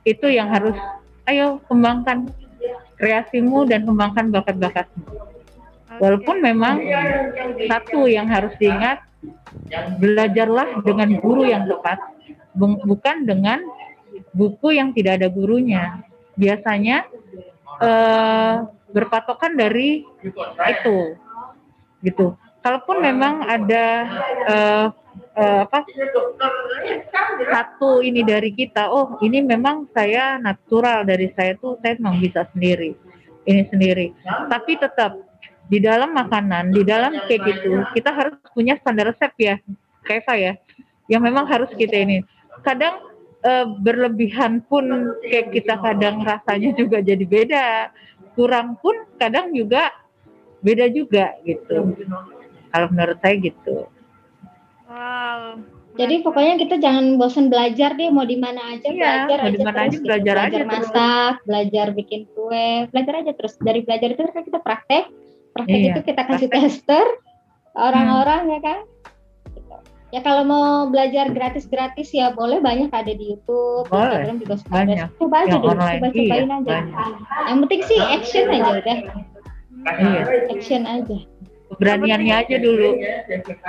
itu yang harus ayo kembangkan kreasimu dan kembangkan bakat-bakatmu. Walaupun memang satu yang harus diingat belajarlah dengan guru yang tepat bukan dengan buku yang tidak ada gurunya. Biasanya eh, berpatokan dari itu. Gitu. Kalaupun memang ada eh, eh, apa satu ini dari kita oh ini memang saya natural dari saya tuh saya memang bisa sendiri ini sendiri. Tapi tetap di dalam makanan di dalam kayak gitu kita harus punya standar resep ya kayak saya yang memang harus kita ini kadang eh, berlebihan pun kayak kita kadang rasanya juga jadi beda kurang pun kadang juga beda juga gitu. Kalau menurut saya gitu. Wow. Jadi pokoknya kita jangan bosan belajar deh, mau di mana aja Iya, belajar mau aja di mana terus aja gitu. belajar aja terus. masak, belajar bikin kue, belajar aja terus. Dari belajar itu kan kita praktek, praktek Iya, itu kita kasih praktek. tester orang-orang ya kan. Ya kalau mau belajar gratis-gratis ya boleh banyak ada di YouTube, Boleh, Instagram juga suka banyak. ada. Coba aja Yang dulu, online, coba-cobain iya, aja. banyak. Yang penting sih action aja udah, Iya. action aja. Keberaniannya aja dulu.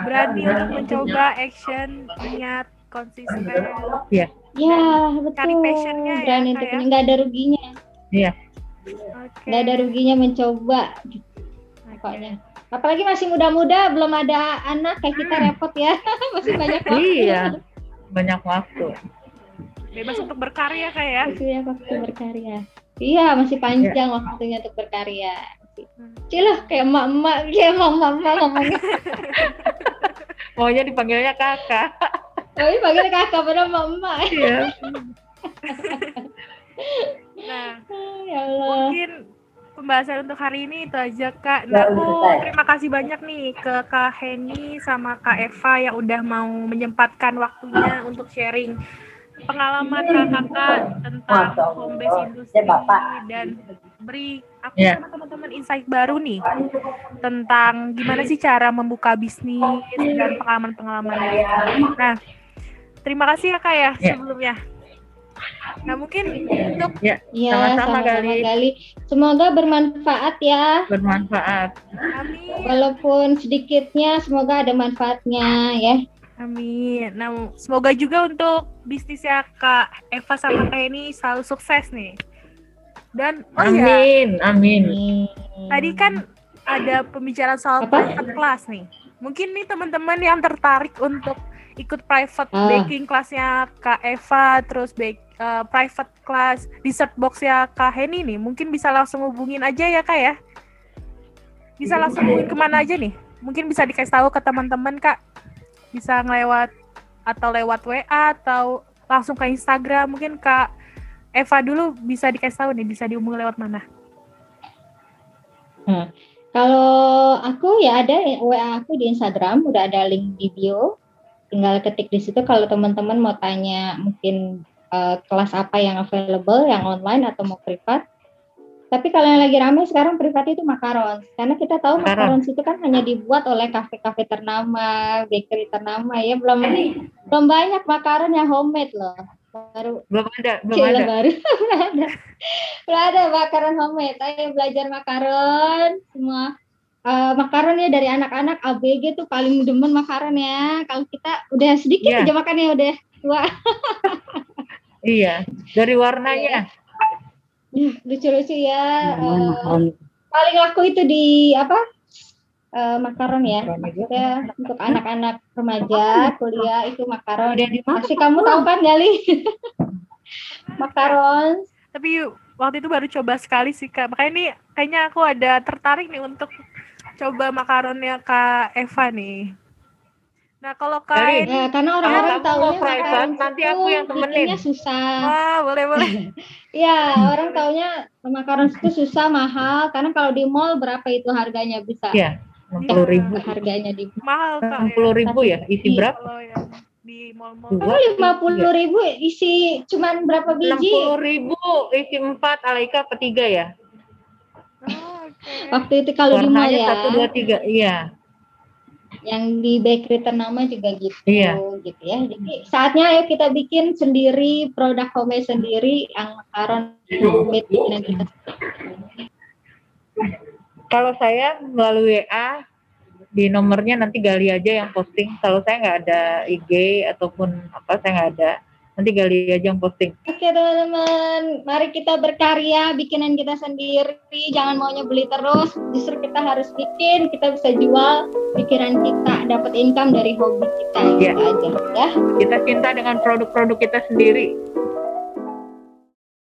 Berani untuk mencoba action, niat, konsisten. Ya betul. Cari passionnya ya, Berani Kak, untuk ya. nggak ada ruginya. Iya. Oke. nggak ada ruginya mencoba pokoknya apalagi masih muda-muda belum ada anak kayak kita repot ya [laughs] masih banyak waktu Iya. Banyak waktu. Bebas untuk berkarya kayak. masih banyak waktu berkarya iya masih panjang waktunya untuk berkarya Cilah kayak emak-emak, kayak emak-emak ngomongnya. [laughs] Maunya dipanggilnya kakak. Oh, ini panggil kakak pada emak-emak. Iya. [laughs] Nah, Ya Allah. mungkin pembahasan untuk hari ini itu aja kak. Nah, aku terima kasih banyak nih ke kak Heni sama kak Eva yang udah mau menyempatkan waktunya untuk sharing pengalaman kakak tentang home base industri dan beri aku Ya. sama teman-teman insight baru nih tentang gimana sih cara membuka bisnis dan pengalaman-pengalaman. Nah, terima kasih ya kak ya Ya. sebelumnya. Nah mungkin untuk Ya, Sama-sama, sama-sama Gali. Gali. Semoga bermanfaat ya. Bermanfaat. kami Walaupun sedikitnya, semoga ada manfaatnya ya. Amin. Nah, semoga juga untuk bisnisnya Kak Eva sama Kak ini selalu sukses nih. Dan oh iya, Amin. Amin. tadi kan ada pembicaraan soal Apa? private class nih. Mungkin nih teman-teman yang tertarik untuk ikut private Ah. baking kelasnya Kak Eva, terus bake, eh, private class dessert box ya Kak Heni nih, mungkin bisa langsung hubungin aja ya Kak ya. Bisa langsung hubungin ke mana aja nih? Mungkin bisa dikasih tahu ke teman-teman Kak. Bisa ngelewat atau lewat WA atau langsung ke Instagram. Mungkin Kak Eva dulu bisa dikasih tahu nih, bisa dihubungi lewat mana? Kalau aku ya ada WA aku di Instagram, udah ada link di bio. Tinggal ketik di situ kalau teman-teman mau tanya mungkin eh, kelas apa yang available, yang online atau mau privat. Tapi kalau yang lagi ramai sekarang privat itu makarons. Karena kita tahu makarons itu kan hanya dibuat oleh kafe-kafe ternama, bakery ternama ya. Belum belum banyak makaron yang homemade loh. Baru Belum ada. Belum Cila ada. baru [laughs] belum ada. Belum ada makaron homemade. Ayo belajar makaron semua. Eh, makaron ya dari anak-anak ABG tuh paling demen makaron ya. Kalau kita udah sedikit Iya. aja makannya udah tua. [laughs] Iya. Dari warnanya. Lucu-lucu ya. Eh, paling laku itu di apa? Eh, makaron ya. Maksudnya untuk anak-anak remaja kuliah itu makaron. Udah di mana? Pasti kamu tahu kan Gali? [laughs] makaron. Tapi waktu itu baru coba sekali sih kak. Makanya ini kayaknya aku ada tertarik nih untuk coba makaronnya kak Eva nih. Nah kalau Eni, Ya, karena orang-orang kamu tahu mau private, nanti aku yang temenin. susah. wah boleh boleh. [laughs] Iya, orang taunya makaron itu susah mahal karena kalau di mall berapa itu harganya bisa Iya. Enam puluh ribu. harganya di Mahal kak. Enam puluh ribu ya. Isi Iya. berapa? Kalau yang di mall-mall. Dua. lima puluh ribu isi cuman berapa Enam biji puluh ribu. Isi empat. Alaika apa tiga ya? Oke. waktu itu kalau di mall Warnanya ya satu dua tiga. Iya. yang di bakery ternama juga gitu Iya. gitu ya jadi saatnya ayo kita bikin sendiri produk homemade sendiri yang makaron homemade kita Kalau saya melalui WA di nomornya nanti Gali aja yang posting. Kalau saya nggak ada IG ataupun apa saya nggak ada. Nanti Gali aja yang posting. Oke teman-teman, mari kita berkarya, bikinan kita sendiri, jangan maunya beli terus, justru kita harus bikin, kita bisa jual pikiran kita, dapat income dari hobi kita, Iya. gitu aja ya. Kita cinta dengan produk-produk kita sendiri.